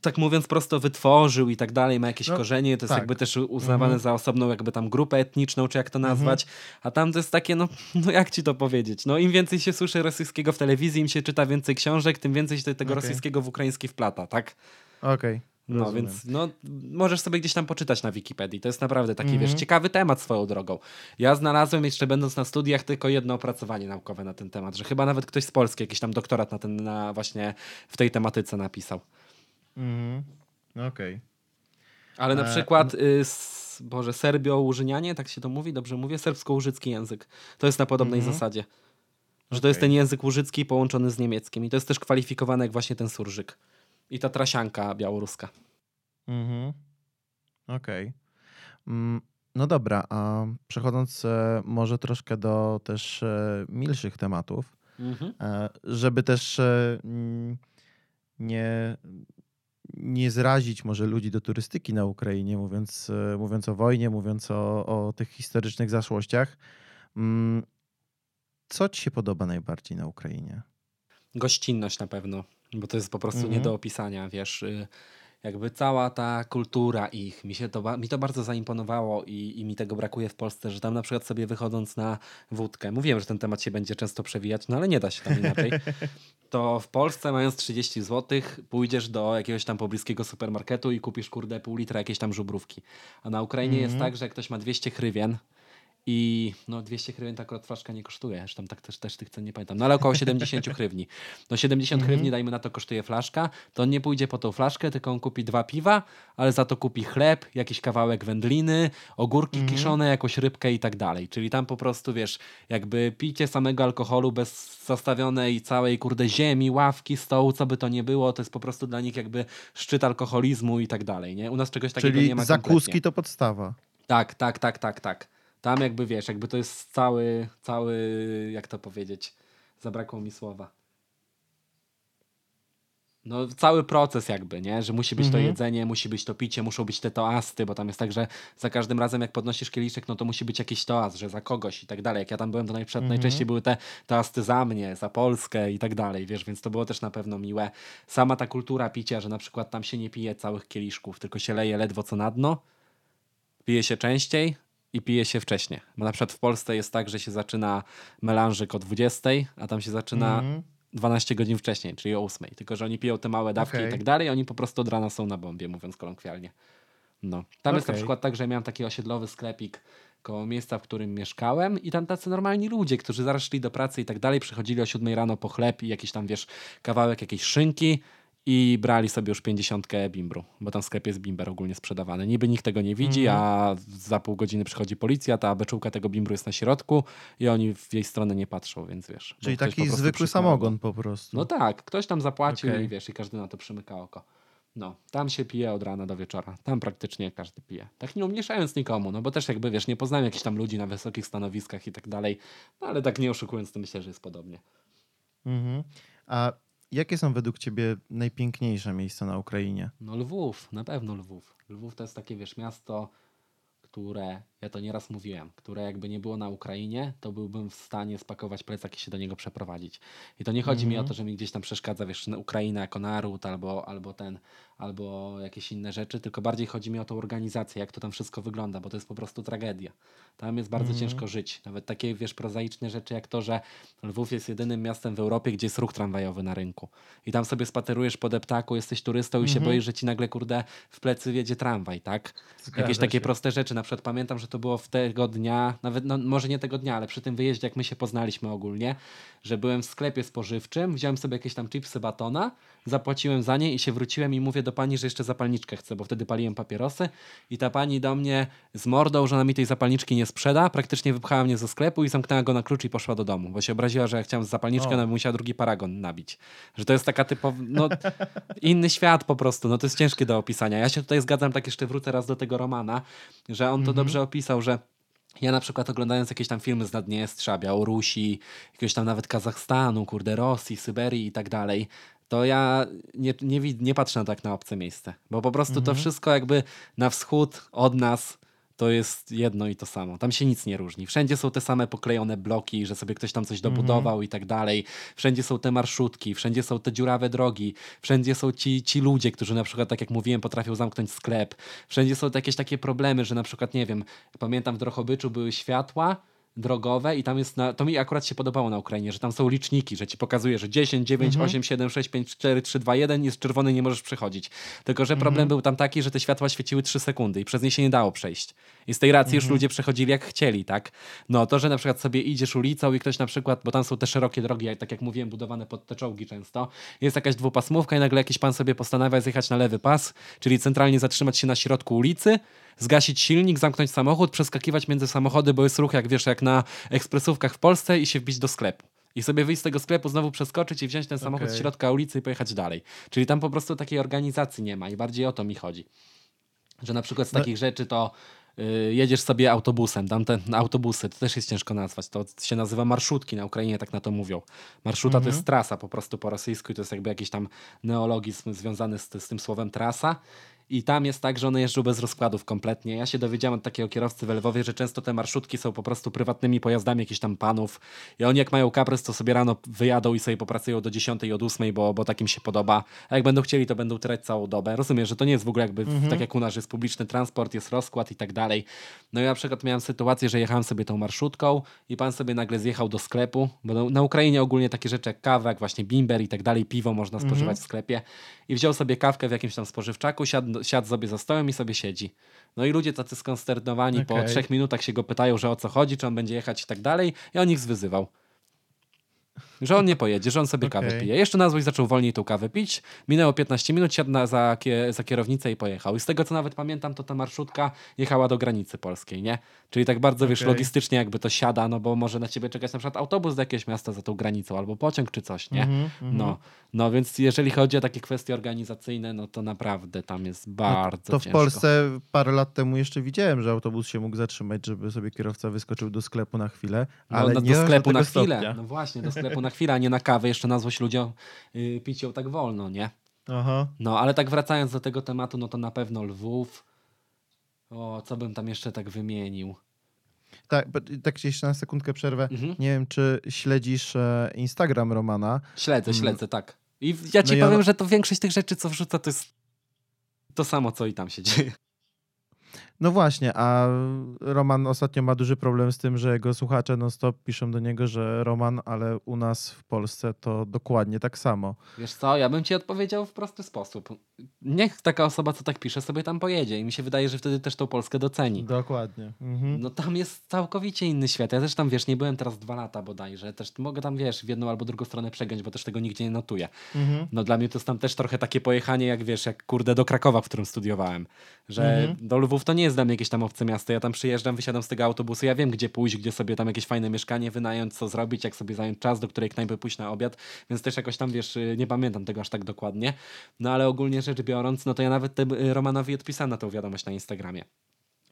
Tak mówiąc prosto wytworzył i tak dalej, ma jakieś No, korzenie, to jest tak. jakby też uznawane Mhm. za osobną jakby tam grupę etniczną, czy jak to Mhm. nazwać, a tam to jest takie, no, no jak ci to powiedzieć, no im więcej się słyszy rosyjskiego w telewizji, im się czyta więcej książek, tym więcej się tego Okej. rosyjskiego w ukraiński wplata, tak? Okej. No rozumiem. więc no, możesz sobie gdzieś tam poczytać na Wikipedii. To jest naprawdę taki, Mhm. wiesz, ciekawy temat swoją drogą. Ja znalazłem jeszcze będąc na studiach tylko jedno opracowanie naukowe na ten temat, że chyba nawet ktoś z Polski jakiś tam doktorat na ten, na właśnie w tej tematyce napisał. Mhm. Okej. Ale na E, przykład, y, s, Boże, Serbio-Łużynianie, tak się to mówi, dobrze mówię? Serbsko-łużycki język. To jest na podobnej Mhm. zasadzie. Że to jest ten język łużycki połączony z niemieckim. I to jest też kwalifikowane jak właśnie ten surżyk. I ta trasianka białoruska. Mhm. Okej. Mm, No dobra, a przechodząc e, może troszkę do też e, milszych tematów, Mhm. e, żeby też e, nie, nie zrazić może ludzi do turystyki na Ukrainie, mówiąc, e, mówiąc o wojnie, mówiąc o, o tych historycznych zaszłościach. Mm, Co ci się podoba najbardziej na Ukrainie? Gościnność na pewno. Bo to jest po prostu Mhm. nie do opisania, wiesz. Jakby cała ta kultura ich, mi, się to, mi to bardzo zaimponowało i, i mi tego brakuje w Polsce, że tam na przykład sobie wychodząc na wódkę, mówiłem, że ten temat się będzie często przewijać, no ale nie da się tam inaczej, to w Polsce mając 30 zł pójdziesz do jakiegoś tam pobliskiego supermarketu i kupisz kurde pół litra jakiejś tam żubrówki. A na Ukrainie jest tak, że jak ktoś ma 200 hrywien i no 200 hrywien ta nie kosztuje, tam tak też, też tych cen nie pamiętam, no ale około 70 hrywni. No 70 hrywni, dajmy na to kosztuje flaszka, to on nie pójdzie po tą flaszkę, tylko on kupi dwa piwa, ale za to kupi chleb, jakiś kawałek wędliny, ogórki kiszone, jakąś rybkę i tak dalej. Czyli tam po prostu, wiesz, jakby picie samego alkoholu bez zastawionej całej kurde ziemi, ławki, stołu, co by to nie było, to jest po prostu dla nich jakby szczyt alkoholizmu i tak dalej, nie? U nas czegoś takiego Czyli nie ma zakuski kompletnie. to podstawa. Tak, tak, tak, tak, tak. Tam jakby wiesz, jakby to jest cały, cały, jak to powiedzieć, zabrakło mi słowa. No cały proces jakby, nie? Że musi być Mhm. to jedzenie, musi być to picie, muszą być te toasty, bo tam jest tak, że za każdym razem jak podnosisz kieliszek, no to musi być jakiś toast, że za kogoś i tak dalej. Jak ja tam byłem, to najprzed, Mhm. najczęściej były te toasty za mnie, za Polskę i tak dalej, wiesz, więc to było też na pewno miłe. Sama ta kultura picia, że na przykład tam się nie pije całych kieliszków, tylko się leje ledwo co na dno, pije się częściej i pije się wcześniej. Bo na przykład w Polsce jest tak, że się zaczyna melanżyk o 20, a tam się zaczyna Mhm. 12 godzin wcześniej, czyli o 8. Tylko, że oni piją te małe dawki Okej. i tak dalej, oni po prostu od rana są na bombie, mówiąc kolokwialnie. No. Tam jest na przykład tak, że miałem taki osiedlowy sklepik koło miejsca, w którym mieszkałem i tam tacy normalni ludzie, którzy zaraz szli do pracy i tak dalej, przychodzili o 7 rano po chleb i jakiś tam, wiesz, kawałek jakiejś szynki i brali sobie już 50 bimbru, bo tam w sklepie jest bimber ogólnie sprzedawany. Niby nikt tego nie widzi, Mhm. a za pół godziny przychodzi policja, ta beczułka tego bimbru jest na środku i oni w jej stronę nie patrzą, więc wiesz. Czyli taki zwykły samogon po prostu. No tak, ktoś tam zapłacił Okej. i wiesz, i każdy na to przymyka oko. No, tam się pije od rana do wieczora. Tam praktycznie każdy pije. Tak nie umniejszając nikomu, no bo też jakby wiesz, nie poznałem jakichś tam ludzi na wysokich stanowiskach i tak dalej, no ale tak nie oszukując, to myślę, że jest podobnie. Mhm. A jakie są według ciebie najpiękniejsze miejsca na Ukrainie? No Lwów, na pewno Lwów. Lwów to jest takie, wiesz, miasto, które, ja to nieraz mówiłem, które jakby nie było na Ukrainie, to byłbym w stanie spakować plecak i się do niego przeprowadzić. I to nie chodzi mi o Mhm. to, że mi gdzieś tam przeszkadza, wiesz, na Ukraina jako naród albo, albo ten, albo jakieś inne rzeczy, tylko bardziej chodzi mi o tą organizację, jak to tam wszystko wygląda, bo to jest po prostu tragedia. Tam jest bardzo Mhm. ciężko żyć. Nawet takie, wiesz, prozaiczne rzeczy jak to, że Lwów jest jedynym miastem w Europie, gdzie jest ruch tramwajowy na rynku. I tam sobie spacerujesz po deptaku, jesteś turystą i się Mhm. boisz, że ci nagle, kurde, w plecy wiedzie tramwaj, tak? Zgadza Jakieś takie się. proste rzeczy. Na przykład pamiętam, że to było w tego dnia, nawet no, może nie tego dnia, ale przy tym wyjeździe, jak my się poznaliśmy ogólnie, że byłem w sklepie spożywczym, wziąłem sobie jakieś tam chipsy batona, zapłaciłem za nie i się wróciłem i mówię do pani, że jeszcze zapalniczkę chcę, bo wtedy paliłem papierosy i ta pani do mnie z mordą, że ona mi tej zapalniczki nie sprzeda, praktycznie wypchała mnie ze sklepu i zamknęła go na klucz i poszła do domu, bo się obraziła, że ja chciałem zapalniczkę, O. ona by musiała drugi paragon nabić. Że to jest taka typowa, no inny świat po prostu, no to jest ciężkie do opisania. Ja się tutaj zgadzam, tak jeszcze wrócę raz do tego Romana, że on to Mhm. dobrze opisał, że ja na przykład oglądając jakieś tam filmy z Naddniestrza, Białorusi, jakiegoś tam nawet Kazachstanu, kurde, Rosji, Syberii i tak dalej, to ja nie, nie, nie patrzę na tak na obce miejsce. Bo po prostu to Mhm. wszystko jakby na wschód od nas to jest jedno i to samo. Tam się nic nie różni. Wszędzie są te same poklejone bloki, że sobie ktoś tam coś dobudował i tak dalej. Wszędzie są te marszutki, wszędzie są te dziurawe drogi, wszędzie są ci, ci ludzie, którzy na przykład, tak jak mówiłem, potrafią zamknąć sklep. Wszędzie są jakieś takie problemy, że na przykład, nie wiem, pamiętam w Drohobyczu były światła, drogowe i tam jest, na, to mi akurat się podobało na Ukrainie, że tam są liczniki, że ci pokazuje, że 10, 9, 8, 7, 6, 5, 4, 3, 2, 1 jest czerwony, nie możesz przechodzić. Tylko, że problem był tam taki, że te światła świeciły 3 sekundy i przez nie się nie dało przejść. I z tej racji już ludzie przechodzili jak chcieli, tak? No to, że na przykład sobie idziesz ulicą i ktoś na przykład, bo tam są te szerokie drogi, jak, tak jak mówiłem, budowane pod te czołgi często, jest jakaś dwupasmówka i nagle jakiś pan sobie postanawia zjechać na lewy pas, czyli centralnie zatrzymać się na środku ulicy, zgasić silnik, zamknąć samochód, przeskakiwać między samochody, bo jest ruch, jak wiesz, jak na ekspresówkach w Polsce i się wbić do sklepu. I sobie wyjść z tego sklepu, znowu przeskoczyć i wziąć ten samochód z Okej. środka ulicy i pojechać dalej. Czyli tam po prostu takiej organizacji nie ma i bardziej o to mi chodzi. Że na przykład z No- takich rzeczy to y, jedziesz sobie autobusem, tam te autobusy, to też jest ciężko nazwać, to się nazywa marszutki, na Ukrainie tak na to mówią. Marszuta Mhm. to jest trasa po prostu po rosyjsku i to jest jakby jakiś tam neologizm związany z, z tym słowem trasa. I tam jest tak, że one jeżdżą bez rozkładów kompletnie. Ja się dowiedziałem od takiego kierowcy w Lwowie, że często te marszutki są po prostu prywatnymi pojazdami jakichś tam panów. I oni jak mają kaprys, to sobie rano wyjadą i sobie popracują do 10 od 8, bo, bo takim się podoba. A jak będą chcieli, to będą trać całą dobę. Rozumiem, że to nie jest w ogóle jakby Mhm. tak jak u nas, że jest publiczny transport, jest rozkład i tak dalej. No ja na przykład miałem sytuację, że jechałem sobie tą marszutką i pan sobie nagle zjechał do sklepu, bo na- Ukrainie ogólnie takie rzeczy jak kawa, jak właśnie bimber i tak dalej, piwo można Mhm. spożywać w sklepie i wziął sobie kawkę w jakimś tam spożywczaku, siadł, siadł sobie za stołem i sobie siedzi. No i ludzie tacy skonsternowani po Okej. trzech minutach się go pytają, że o co chodzi, czy on będzie jechać i tak dalej i on ich zwyzywał. Że on nie pojedzie, że on sobie kawę Okej. pije. Jeszcze na złość zaczął wolniej tą kawę pić. Minęło 15 minut, siadł na, za, za kierownicę i pojechał. I z tego co nawet pamiętam, to ta marszutka jechała do granicy polskiej, nie? Czyli tak bardzo, wiesz, Okej. logistycznie jakby to siada, no bo może na ciebie czekać na przykład autobus do jakiegoś miasta za tą granicą, albo pociąg czy coś, nie? Mhm, mhm. No, no więc jeżeli chodzi o takie kwestie organizacyjne, no to naprawdę tam jest bardzo To w ciężko. Polsce parę lat temu jeszcze widziałem, że autobus się mógł zatrzymać, żeby sobie kierowca wyskoczył do sklepu na chwilę, No, ale no, nie do sklepu tego na chwilę. stopnia. No właśnie, do sklepu na chwilę, a nie na kawę, jeszcze na złość ludziom yy, pić ją tak wolno, nie? Aha. No, ale tak wracając do tego tematu, no to na pewno Lwów. O, co bym tam jeszcze tak wymienił? Tak, tak jeszcze na sekundkę przerwę. Mhm. Nie wiem, czy śledzisz e, Instagram Romana. Śledzę, Mm. śledzę, tak. I ja ci No ja- powiem, że to większość tych rzeczy, co wrzuca, to jest to samo, co i tam się dzieje. No właśnie, a Roman ostatnio ma duży problem z tym, że jego słuchacze non-stop piszą do niego, że Roman, ale u nas w Polsce to dokładnie tak samo. Wiesz co, ja bym ci odpowiedział w prosty sposób. Niech taka osoba, co tak pisze, sobie tam pojedzie i mi się wydaje, że wtedy też tą Polskę doceni. Dokładnie. Mhm. No tam jest całkowicie inny świat. Ja też tam, wiesz, nie byłem teraz dwa lata bodajże. Też mogę tam, wiesz, w jedną albo drugą stronę przegiąć, bo też tego nigdzie nie notuję. Mhm. No dla mnie to jest tam też trochę takie pojechanie, jak wiesz, jak kurde do Krakowa, w którym studiowałem. Że Mhm. do Lwów to nie jest dla mnie jakieś tam obce miasto. Ja tam przyjeżdżam, wysiadam z tego autobusu, ja wiem, gdzie pójść, gdzie sobie tam jakieś fajne mieszkanie wynająć, co zrobić, jak sobie zająć czas, do której knajpy pójść na obiad, więc też jakoś tam, wiesz, nie pamiętam tego aż tak dokładnie. No ale ogólnie rzecz biorąc, no to ja nawet y, Romanowi odpisałem na tą wiadomość na Instagramie.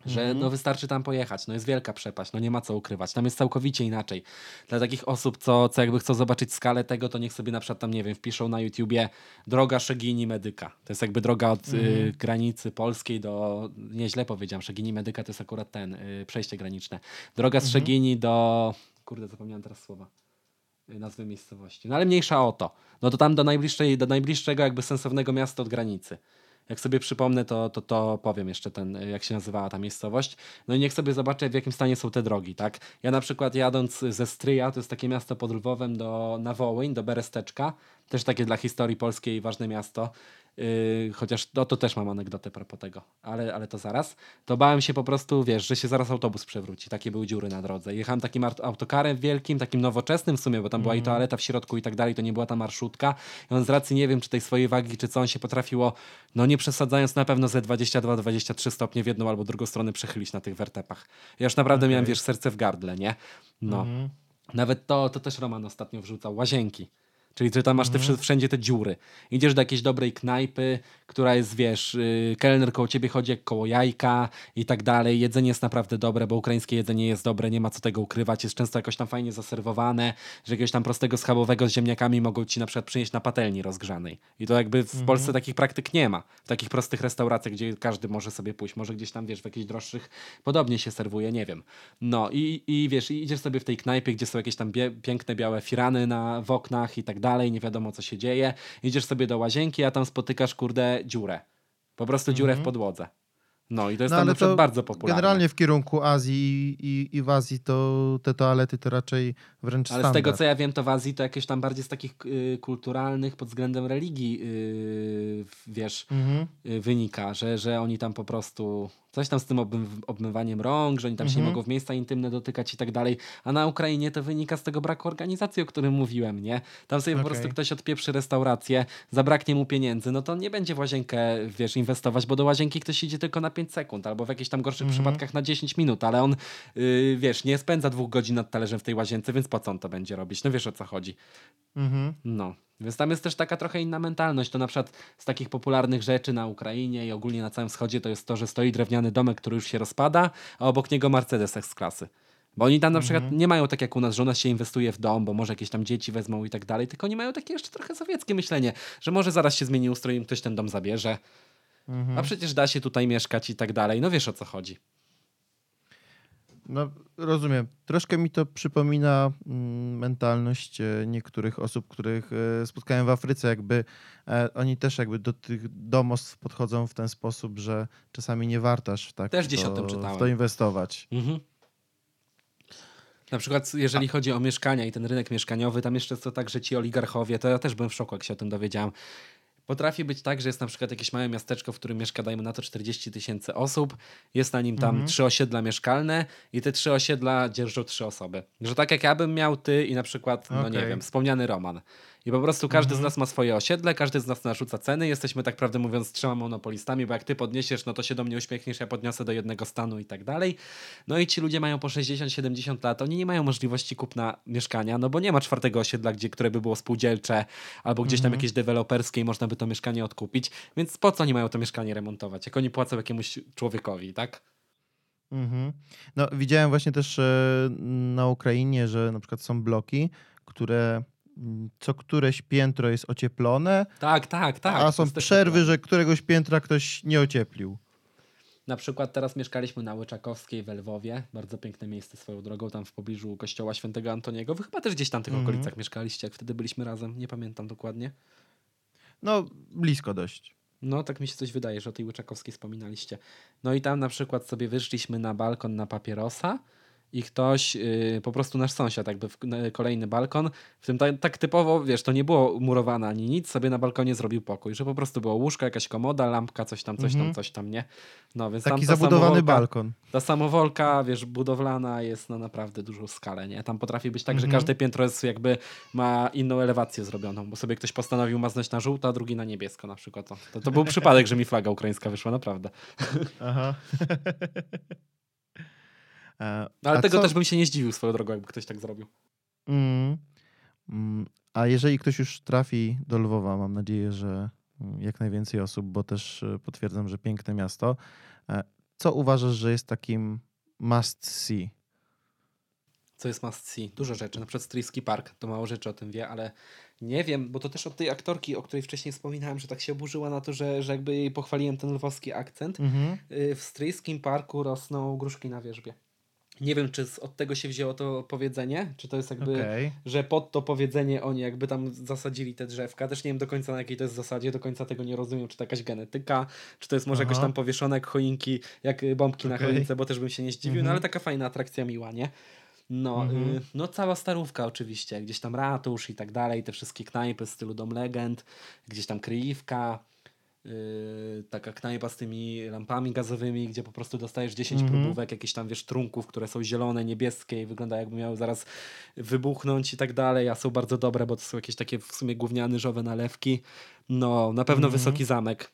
Że Mhm. no wystarczy tam pojechać, no jest wielka przepaść, no nie ma co ukrywać. Tam jest całkowicie inaczej. Dla takich osób, co, co jakby chcą zobaczyć skalę tego, to niech sobie na przykład tam, nie wiem, wpiszą na YouTubie droga Szegini Medyka. To jest jakby droga od y, Mhm. granicy polskiej do, nieźle powiedziałem, Szegini Medyka to jest akurat ten, y, przejście graniczne. Droga z Mhm. Szegini do, kurde zapomniałem teraz słowa y, nazwy miejscowości. No ale mniejsza o to. No to tam do, najbliższej, do najbliższego jakby sensownego miasta od granicy. Jak sobie przypomnę, to, to, to powiem jeszcze ten, jak się nazywała ta miejscowość. No i niech sobie zobaczę, w jakim stanie są te drogi, tak? Ja na przykład jadąc ze Stryja, to jest takie miasto pod Lwowem, do, na Wołyń, do Beresteczka, też takie dla historii polskiej ważne miasto, Yy, chociaż no, to też mam anegdotę propos tego, ale, ale to zaraz. To bałem się po prostu, wiesz, że się zaraz autobus przewróci. Takie były dziury na drodze. Jechałem takim autokarem wielkim, takim nowoczesnym w sumie, bo tam była i toaleta w środku i tak dalej, to nie była ta marszutka. I on z racji, nie wiem, czy tej swojej wagi, czy co on się potrafiło, no nie przesadzając na pewno ze 22-23 stopnie w jedną albo drugą stronę przechylić na tych wertepach. Ja już naprawdę miałem, wiesz, serce w gardle, nie? No. Mhm. Nawet to, to też Roman ostatnio wrzucał, łazienki. Czyli że tam masz te, Mhm. wszędzie te dziury. Idziesz do jakiejś dobrej knajpy, która jest, wiesz, yy, kelner koło ciebie chodzi jak koło jajka i tak dalej. Jedzenie jest naprawdę dobre, bo ukraińskie jedzenie jest dobre, nie ma co tego ukrywać. Jest często jakoś tam fajnie zaserwowane, że jakiegoś tam prostego schabowego z ziemniakami mogą ci na przykład przynieść na patelni rozgrzanej. I to jakby w Polsce takich praktyk nie ma. W takich prostych restauracjach, gdzie każdy może sobie pójść. Może gdzieś tam, wiesz, w jakichś droższych podobnie się serwuje, nie wiem. No i, i wiesz, i idziesz sobie w tej knajpie, gdzie są jakieś tam bie- piękne białe firany na, w oknach i tak dalej, nie wiadomo co się dzieje. Idziesz sobie do łazienki, a tam spotykasz, kurde, dziurę. Po prostu dziurę w podłodze. No i to jest No tam to bardzo popularne. Generalnie w kierunku Azji i, i, w Azji to te toalety to raczej wręcz Ale standard. z tego, co ja wiem, to w Azji to jakieś tam bardziej z takich y, kulturalnych pod względem religii, y, wiesz, Mhm. y, wynika, że, że oni tam po prostu coś tam z tym obmy, obmywaniem rąk, że oni tam się nie Mhm. mogą w miejsca intymne dotykać i tak dalej, a na Ukrainie to wynika z tego braku organizacji, o którym mówiłem, nie? Tam sobie po Okej. prostu ktoś odpieprzy restaurację, zabraknie mu pieniędzy, no to nie będzie w łazienkę, wiesz, inwestować, bo do łazienki ktoś idzie tylko na 5 sekund, albo w jakichś tam gorszych Mhm. przypadkach na 10 minut, ale on, yy, wiesz, nie spędza dwóch godzin nad talerzem w tej łazience, więc po co on to będzie robić? No wiesz o co chodzi. Mhm. No, więc tam jest też taka trochę inna mentalność. To na przykład z takich popularnych rzeczy na Ukrainie i ogólnie na całym wschodzie to jest to, że stoi drewniany domek, który już się rozpada, a obok niego Mercedes z klasy. Bo oni tam na przykład nie mają tak jak u nas, że u nas się inwestuje w dom, bo może jakieś tam dzieci wezmą i tak dalej, tylko oni mają takie jeszcze trochę sowieckie myślenie, że może zaraz się zmieni ustrój i ktoś ten dom zabierze. Mhm. A przecież da się tutaj mieszkać i tak dalej. No wiesz o co chodzi. No, rozumiem. Troszkę mi to przypomina mm, mentalność e, niektórych osób, których e, spotkałem w Afryce. Jakby e, oni też jakby do tych domostw podchodzą w ten sposób, że czasami nie wartaż tak Też gdzieś to, o tym czytałem. w to inwestować. Mhm. Na przykład, jeżeli chodzi o mieszkania i ten rynek mieszkaniowy, tam jeszcze jest to tak, że ci oligarchowie, to ja też byłem w szoku, jak się o tym dowiedziałem. Potrafi być tak, że jest na przykład jakieś małe miasteczko, w którym mieszka, dajmy na to 40 tysięcy osób, jest na nim tam Mhm. trzy osiedla mieszkalne i te trzy osiedla dzierżą trzy osoby. Że tak jak ja bym miał ty i na przykład, no nie wiem, wspomniany Roman. I po prostu każdy Mhm. z nas ma swoje osiedle, każdy z nas narzuca ceny, jesteśmy tak prawdę mówiąc trzema monopolistami, bo jak ty podniesiesz, no to się do mnie uśmiechniesz, ja podniosę do jednego stanu i tak dalej. No i ci ludzie mają po 60-70 lat, oni nie mają możliwości kupna mieszkania, no bo nie ma czwartego osiedla, gdzie, które by było spółdzielcze, albo gdzieś tam Mhm. jakieś deweloperskie i można by to mieszkanie odkupić, więc po co oni mają to mieszkanie remontować, jak oni płacą jakiemuś człowiekowi, tak? Mhm. No, widziałem właśnie też e, na Ukrainie, że na przykład są bloki, które mm, co któreś piętro jest ocieplone, Tak, tak, tak. a są przerwy, że któregoś piętra ktoś nie ocieplił. Na przykład teraz mieszkaliśmy na Łyczakowskiej w Lwowie. Bardzo piękne miejsce swoją drogą, tam w pobliżu kościoła świętego Antoniego. Wy chyba też gdzieś tam w tych Mhm. okolicach mieszkaliście, jak wtedy byliśmy razem. Nie pamiętam dokładnie. No, blisko dość. No, tak mi się coś wydaje, że o tej Łyczakowskiej wspominaliście. No i tam na przykład sobie wyszliśmy na balkon na papierosa i ktoś, yy, po prostu nasz sąsiad, jakby w, na kolejny balkon, w tym tak, tak typowo, wiesz, to nie było murowane ani nic, sobie na balkonie zrobił pokój, że po prostu było łóżko, jakaś komoda, lampka, coś tam, coś tam, Mhm. coś tam, nie? No, więc Taki zabudowany samowolka- balkon. ta samowolka, wiesz, budowlana jest na naprawdę dużą skalę, nie? Tam potrafi być tak, że Mhm. każde piętro jest jakby ma inną elewację zrobioną, bo sobie ktoś postanowił maznąć na żółto, a drugi na niebiesko na przykład. To, to, to był przypadek, że mi flaga ukraińska wyszła, naprawdę. Aha. E, No, ale a tego co- też bym się nie zdziwił swoją drogą, jakby ktoś tak zrobił. Mm, mm, a jeżeli ktoś już trafi do Lwowa, mam nadzieję, że mm, jak najwięcej osób, bo też e, potwierdzam, że piękne miasto. E, Co uważasz, że jest takim must see? Co jest must see? Dużo rzeczy. Na przykład Stryjski Park, to mało rzeczy o tym wie, ale nie wiem, bo to też od tej aktorki, o której wcześniej wspominałem, że tak się oburzyła na to, że, że jakby jej pochwaliłem ten lwowski akcent. Mhm. Y, w Stryjskim Parku rosną gruszki na wierzbie. Nie wiem, czy od tego się wzięło to powiedzenie, czy to jest jakby, Okej. że pod to powiedzenie oni jakby tam zasadzili te drzewka. Też nie wiem do końca na jakiej to jest zasadzie, do końca tego nie rozumiem, czy to jakaś genetyka, czy to jest może Aha. jakoś tam powieszone jak choinki, jak y, bombki na Okej. choince, bo też bym się nie zdziwił, no Mhm. ale taka fajna atrakcja miła, nie? No, Mhm. y, no cała starówka oczywiście, gdzieś tam ratusz i tak dalej, te wszystkie knajpy z stylu Dom Legend, gdzieś tam kryjówka, taka knajpa z tymi lampami gazowymi, gdzie po prostu dostajesz 10 Mhm. próbówek, jakieś tam wiesz trunków, które są zielone, niebieskie i wygląda jakby miały zaraz wybuchnąć i tak dalej, a są bardzo dobre, bo to są jakieś takie w sumie gówniane, ryżowe nalewki. No, na pewno Mhm. Wysoki Zamek.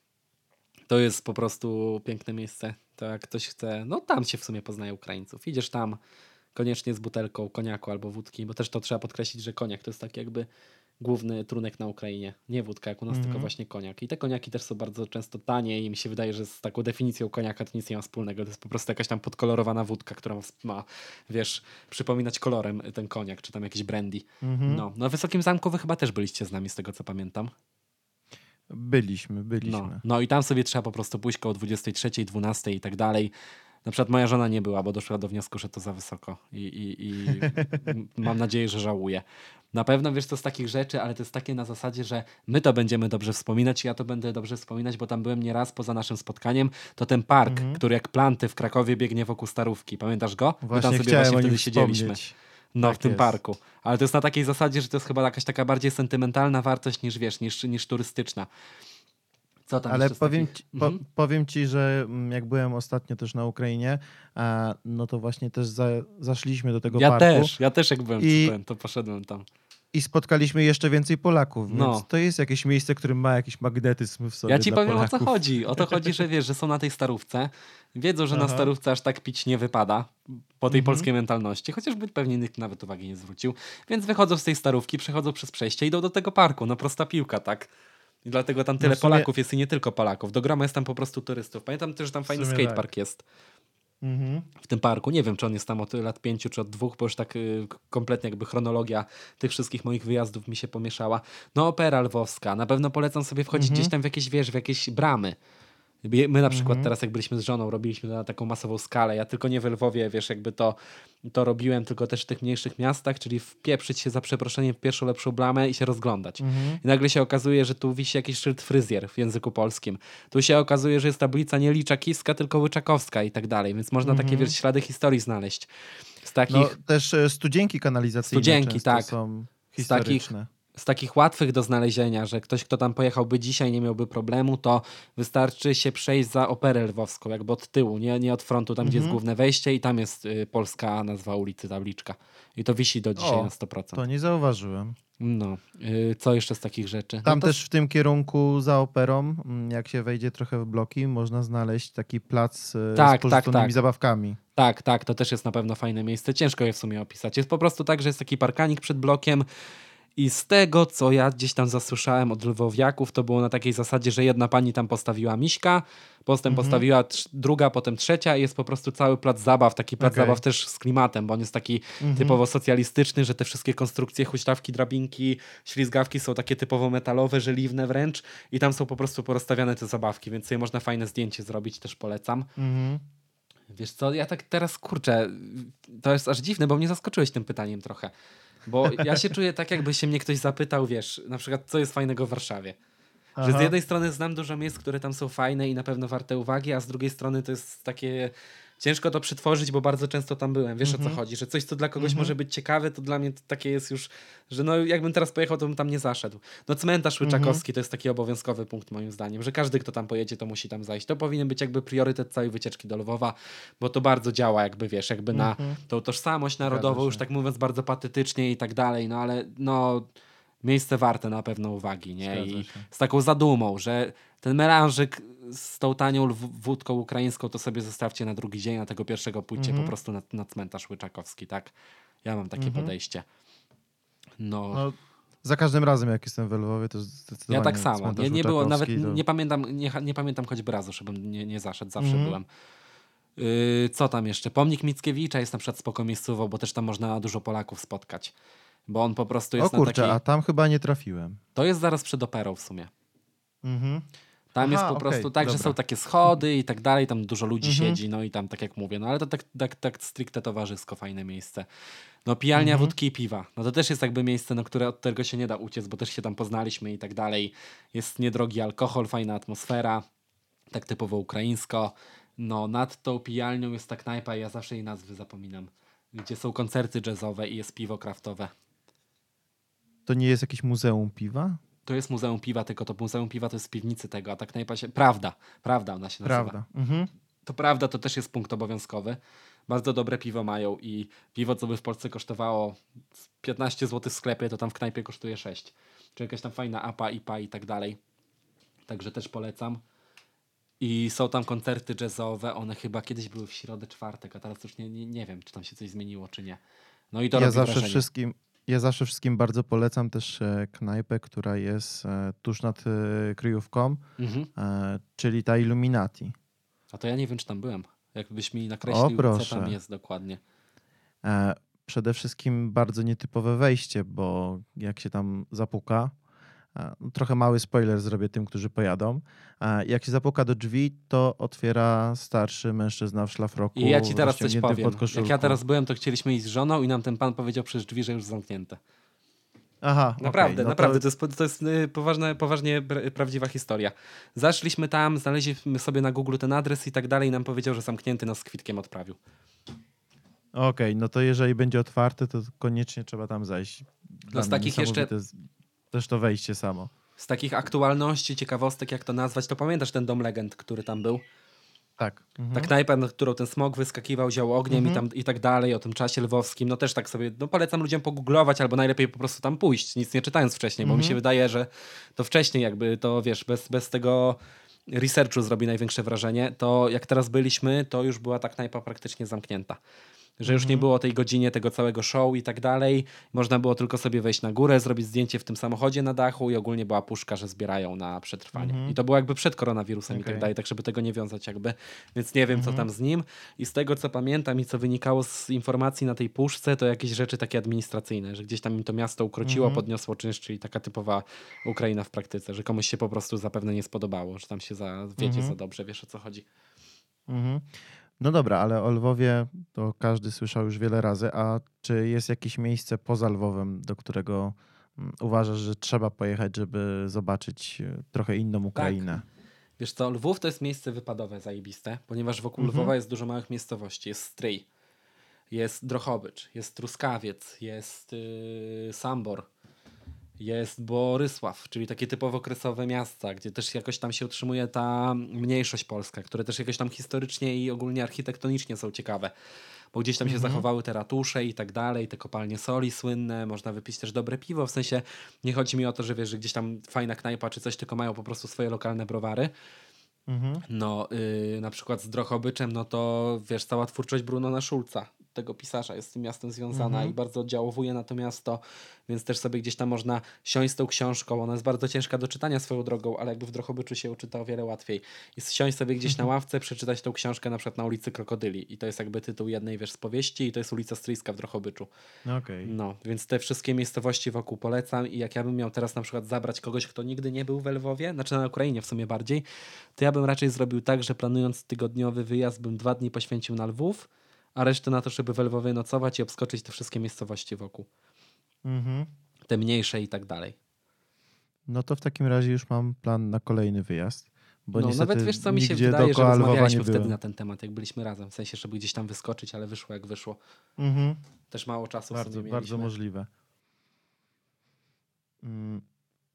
To jest po prostu piękne miejsce. To jak ktoś chce, no tam się w sumie poznaje Ukraińców. Idziesz tam koniecznie z butelką koniaku albo wódki, bo też to trzeba podkreślić, że koniak to jest tak jakby główny trunek na Ukrainie. Nie wódka jak u nas, Mhm. tylko właśnie koniak. I te koniaki też są bardzo często tanie i mi się wydaje, że z taką definicją koniaka to nic nie ma wspólnego. To jest po prostu jakaś tam podkolorowana wódka, która ma, wiesz, przypominać kolorem ten koniak, czy tam jakiś brandy. Mhm. No, no w Wysokim Zamku wy chyba też byliście z nami, z tego co pamiętam. Byliśmy, byliśmy. No, no i tam sobie trzeba po prostu pójść koło 23, 12 i tak dalej. Na przykład moja żona nie była, bo doszła do wniosku, że to za wysoko i, i, i mam nadzieję, że żałuje. Na pewno wiesz, to z takich rzeczy, ale to jest takie na zasadzie, że my to będziemy dobrze wspominać i ja to będę dobrze wspominać, bo tam byłem nieraz poza naszym spotkaniem. To ten park, Mhm. który jak planty w Krakowie biegnie wokół Starówki. Pamiętasz go? My Właśnie tam sobie właśnie wtedy siedzieliśmy. No, Tak w tym jest. parku. Ale to jest na takiej zasadzie, że to jest chyba jakaś taka bardziej sentymentalna wartość niż wiesz, niż, niż turystyczna. Co tam Ale powiem ci, po, Mhm. powiem ci, że mm, jak byłem ostatnio też na Ukrainie, a, no to właśnie też za, zaszliśmy do tego Ja parku też, ja też jak byłem I- ten, to poszedłem tam. i spotkaliśmy jeszcze więcej Polaków, No. więc to jest jakieś miejsce, które ma jakiś magnetyzm w sobie Ja ci powiem Polaków. o co chodzi. O to chodzi, że wiesz, że są na tej starówce. Wiedzą, że na Aha. starówce aż tak pić nie wypada po tej Mhm. polskiej mentalności, chociażby pewnie nikt nawet uwagi nie zwrócił. Więc wychodzą z tej starówki, przechodzą przez przejście i idą do tego parku. No prosta piłka, tak? I dlatego tam tyle No sumie- Polaków jest i nie tylko Polaków. Do groma jest tam po prostu turystów. Pamiętam też, że tam fajny sumie tak. skatepark jest. Mhm. w tym parku. Nie wiem, czy on jest tam od lat pięciu, czy od dwóch, bo już tak y, kompletnie jakby chronologia tych wszystkich moich wyjazdów mi się pomieszała. No opera lwowska. Na pewno polecam sobie wchodzić Mhm. gdzieś tam w jakieś, wiesz, w jakieś bramy. My na przykład Mhm. teraz, jak byliśmy z żoną, robiliśmy to na taką masową skalę. Ja tylko nie w Lwowie, wiesz, jakby to, to robiłem, tylko też w tych mniejszych miastach, czyli wpieprzyć się za przeproszeniem w pierwszą lepszą bramę i się rozglądać. Mhm. I nagle się okazuje, że tu wisi jakiś szyld fryzjer w języku polskim. Tu się okazuje, że jest tablica nie liczakiwska, tylko łyczakowska i tak dalej. Więc można takie Mhm. wiesz, ślady historii znaleźć. Z takich, No, też e, studzienki kanalizacyjne Studzienki, tak. są Z takich-. Z takich łatwych do znalezienia, że ktoś, kto tam pojechałby dzisiaj, nie miałby problemu, to wystarczy się przejść za operę lwowską, jakby od tyłu, nie, nie od frontu, tam gdzie jest Mhm. główne wejście i tam jest y, polska nazwa ulicy, tabliczka. I to wisi do dzisiaj O, na 100%. To nie zauważyłem. No, y, co jeszcze z takich rzeczy? Tam no to, też w tym kierunku za operą, mm, jak się wejdzie trochę w bloki, można znaleźć taki plac e, Tak, z porzuconymi tak, tak. zabawkami. Tak, tak, to też jest na pewno fajne miejsce. Ciężko je w sumie opisać. Jest po prostu tak, że jest taki parkanik przed blokiem i z tego, co ja gdzieś tam zasłyszałem od lwowiaków, to było na takiej zasadzie, że jedna pani tam postawiła miśka, potem Mhm. postawiła druga, potem trzecia i jest po prostu cały plac zabaw, taki plac Okej. zabaw też z klimatem, bo on jest taki Mhm. typowo socjalistyczny, że te wszystkie konstrukcje, huśtawki, drabinki, ślizgawki są takie typowo metalowe, żeliwne wręcz i tam są po prostu porozstawiane te zabawki, więc sobie można fajne zdjęcie zrobić, też polecam. Mhm. Wiesz co, ja tak teraz kurczę, to jest aż dziwne, bo mnie zaskoczyłeś tym pytaniem trochę. Bo ja się czuję tak, jakby się mnie ktoś zapytał, wiesz, na przykład, co jest fajnego w Warszawie. Że z jednej strony znam dużo miejsc, które tam są fajne i na pewno warte uwagi, a z drugiej strony to jest takie. Ciężko to przetworzyć, bo bardzo często tam byłem. Wiesz o co Mhm. chodzi? Że coś, co dla kogoś Mhm. może być ciekawe, to dla mnie to takie jest już, że no jakbym teraz pojechał, to bym tam nie zaszedł. No cmentarz Mhm. Łyczakowski to jest taki obowiązkowy punkt moim zdaniem, że każdy, kto tam pojedzie, to musi tam zajść. To powinien być jakby priorytet całej wycieczki do Lwowa, bo to bardzo działa jakby, wiesz, jakby na tą tożsamość narodową, już tak mówiąc bardzo patetycznie i tak dalej, no ale no miejsce warte na pewno uwagi, nie? Zgadza I się. z taką zadumą, że ten melanżyk z tą tanią wódką ukraińską to sobie zostawcie na drugi dzień, a tego pierwszego pójdźcie Mhm. po prostu na, na cmentarz Łyczakowski, tak? Ja mam takie Mhm. podejście. No, No, za każdym razem, jak jestem w Lwowie, to zdecydowanie ja tak samo. Nie, nie było, nawet to- nie pamiętam, nie, nie pamiętam choćby razu, żebym nie, nie zaszedł, zawsze Mhm. byłem. Yy, co tam jeszcze? Pomnik Mickiewicza jest na przykład spoko miejscowo, bo też tam można dużo Polaków spotkać. Bo on po prostu O jest na kurczę, takiej... a tam chyba nie trafiłem. To jest zaraz przed operą w sumie. Mhm. Tam jest Aha, po okej, prostu tak, że dobra. są takie schody i tak dalej, tam dużo ludzi Mhm. siedzi, no i tam tak jak mówię, no ale to tak, tak, tak stricte towarzysko, fajne miejsce. No pijalnia Mhm. wódki i piwa, no to też jest jakby miejsce, no które od tego się nie da uciec, bo też się tam poznaliśmy i tak dalej. Jest niedrogi alkohol, fajna atmosfera, tak typowo ukraińsko. No nad tą pijalnią jest ta knajpa, ja zawsze jej nazwy zapominam, gdzie są koncerty jazzowe i jest piwo kraftowe. To nie jest jakieś muzeum piwa? To jest Muzeum Piwa, tylko to Muzeum Piwa to jest z piwnicy tego, a ta knajpa się... Prawda, prawda ona się nazywa. Prawda. Mhm. To prawda, to też jest punkt obowiązkowy. Bardzo dobre piwo mają i piwo, co by w Polsce kosztowało 15 zł w sklepie, to tam w knajpie kosztuje 6. Czy jakaś tam fajna APA, IPA i tak dalej. Także też polecam. I są tam koncerty jazzowe, one chyba kiedyś były w środę, czwartek, a teraz już nie, nie, nie wiem, czy tam się coś zmieniło, czy nie. No i to Ja robi zawsze wrażenie. wszystkim... Ja zawsze wszystkim bardzo polecam też e, knajpę, która jest e, tuż nad e, kryjówką, Mhm. czyli ta Illuminati. A to ja nie wiem, czy tam byłem. Jakbyś mi nakreślił, co proszę. tam jest dokładnie. Przede wszystkim bardzo nietypowe wejście, bo jak się tam zapuka, trochę mały spoiler zrobię tym, którzy pojadą. Jak się zapuka do drzwi, to otwiera starszy mężczyzna w szlafroku. I ja ci teraz coś powiem. Jak ja teraz byłem, to chcieliśmy iść z żoną i nam ten pan powiedział przez drzwi, że już zamknięte. Aha, Naprawdę, okej, no naprawdę, to, To... jest, to jest y, poważne, poważnie pr- prawdziwa historia. Zaszliśmy tam, znaleźliśmy sobie na Google ten adres i tak dalej i nam powiedział, że zamknięty nas z kwitkiem odprawił. Okej, no to jeżeli będzie otwarte, to koniecznie trzeba tam zajść. Dla z mnie takich jeszcze- jest Też to wejście samo. Z takich aktualności, ciekawostek, jak to nazwać, to pamiętasz ten dom legend, który tam był? Tak. Mhm. Ta knajpa, na którą ten smog wyskakiwał, ział ogniem i, Mhm. tam, i tak dalej, o tym czasie lwowskim. No też tak sobie, no polecam ludziom pogooglować, albo najlepiej po prostu tam pójść, nic nie czytając wcześniej, bo mi Mhm. się wydaje, że to wcześniej jakby to, wiesz, bez, bez tego researchu zrobi największe wrażenie, to jak teraz byliśmy, to już była ta knajpa praktycznie zamknięta. Że już nie było tej godzinie tego całego show i tak dalej. Można było tylko sobie wejść na górę, zrobić zdjęcie w tym samochodzie na dachu i ogólnie była puszka, że zbierają na przetrwanie. I to było jakby przed koronawirusem i tak dalej, tak żeby tego nie wiązać jakby. Więc nie wiem, co tam z nim. I z tego, co pamiętam i co wynikało z informacji na tej puszce, to jakieś rzeczy takie administracyjne, że gdzieś tam im to miasto ukróciło, podniosło czynsz, czyli taka typowa Ukraina w praktyce, że komuś się po prostu zapewne nie spodobało, że tam się za, wiecie za dobrze, wiesz o co chodzi. Mhm. No dobra, ale o Lwowie to każdy słyszał już wiele razy, a czy jest jakieś miejsce poza Lwowem, do którego mm, uważasz, że trzeba pojechać, żeby zobaczyć e, trochę inną Ukrainę? Wiesz co, Lwów to jest miejsce wypadowe zajebiste, ponieważ wokół Mhm. Lwowa jest dużo małych miejscowości. Jest Stryj, jest Drochobycz, jest Truskawiec, jest yy, Sambor, jest Borysław, czyli takie typowo okresowe miasta, gdzie też jakoś tam się utrzymuje ta mniejszość polska, które też jakoś tam historycznie i ogólnie architektonicznie są ciekawe. Bo gdzieś tam się zachowały te ratusze i tak dalej, te kopalnie soli słynne, można wypić też dobre piwo, w sensie nie chodzi mi o to, że wiesz, że gdzieś tam fajna knajpa czy coś, tylko mają po prostu swoje lokalne browary. Mhm. No, yy, na przykład z Drochobyczem, no to wiesz, cała twórczość Brunona Schulza, tego pisarza, jest z tym miastem związana i bardzo oddziałowuje na to miasto, więc też sobie gdzieś tam można siąść z tą książką. Ona jest bardzo ciężka do czytania swoją drogą, ale jakby w Drochobyczu się uczyta o wiele łatwiej. I siąść sobie gdzieś na ławce, przeczytać tą książkę na przykład na ulicy Krokodyli. I to jest jakby tytuł jednej, wiesz, z powieści i to jest ulica Stryjska w Drochobyczu. No Okej. No, więc te wszystkie miejscowości wokół polecam i jak ja bym miał teraz na przykład zabrać kogoś, kto nigdy nie był w Lwowie, znaczy na Ukrainie w sumie bardziej, to ja bym raczej zrobił tak, że planując tygodniowy wyjazd bym dwa dni poświęcił na Lwów, a resztę na to, żeby w Lwowie nocować i obskoczyć te wszystkie miejscowości wokół. Mhm. Te mniejsze i tak dalej. No to w takim razie już mam plan na kolejny wyjazd. Bo no nawet wiesz co mi się wydaje, że rozmawialiśmy wtedy na ten temat, jak byliśmy razem, w sensie, żeby gdzieś tam wyskoczyć, ale wyszło jak wyszło. Mhm. Też mało czasu w Bardzo, bardzo mieliśmy. możliwe. Mm,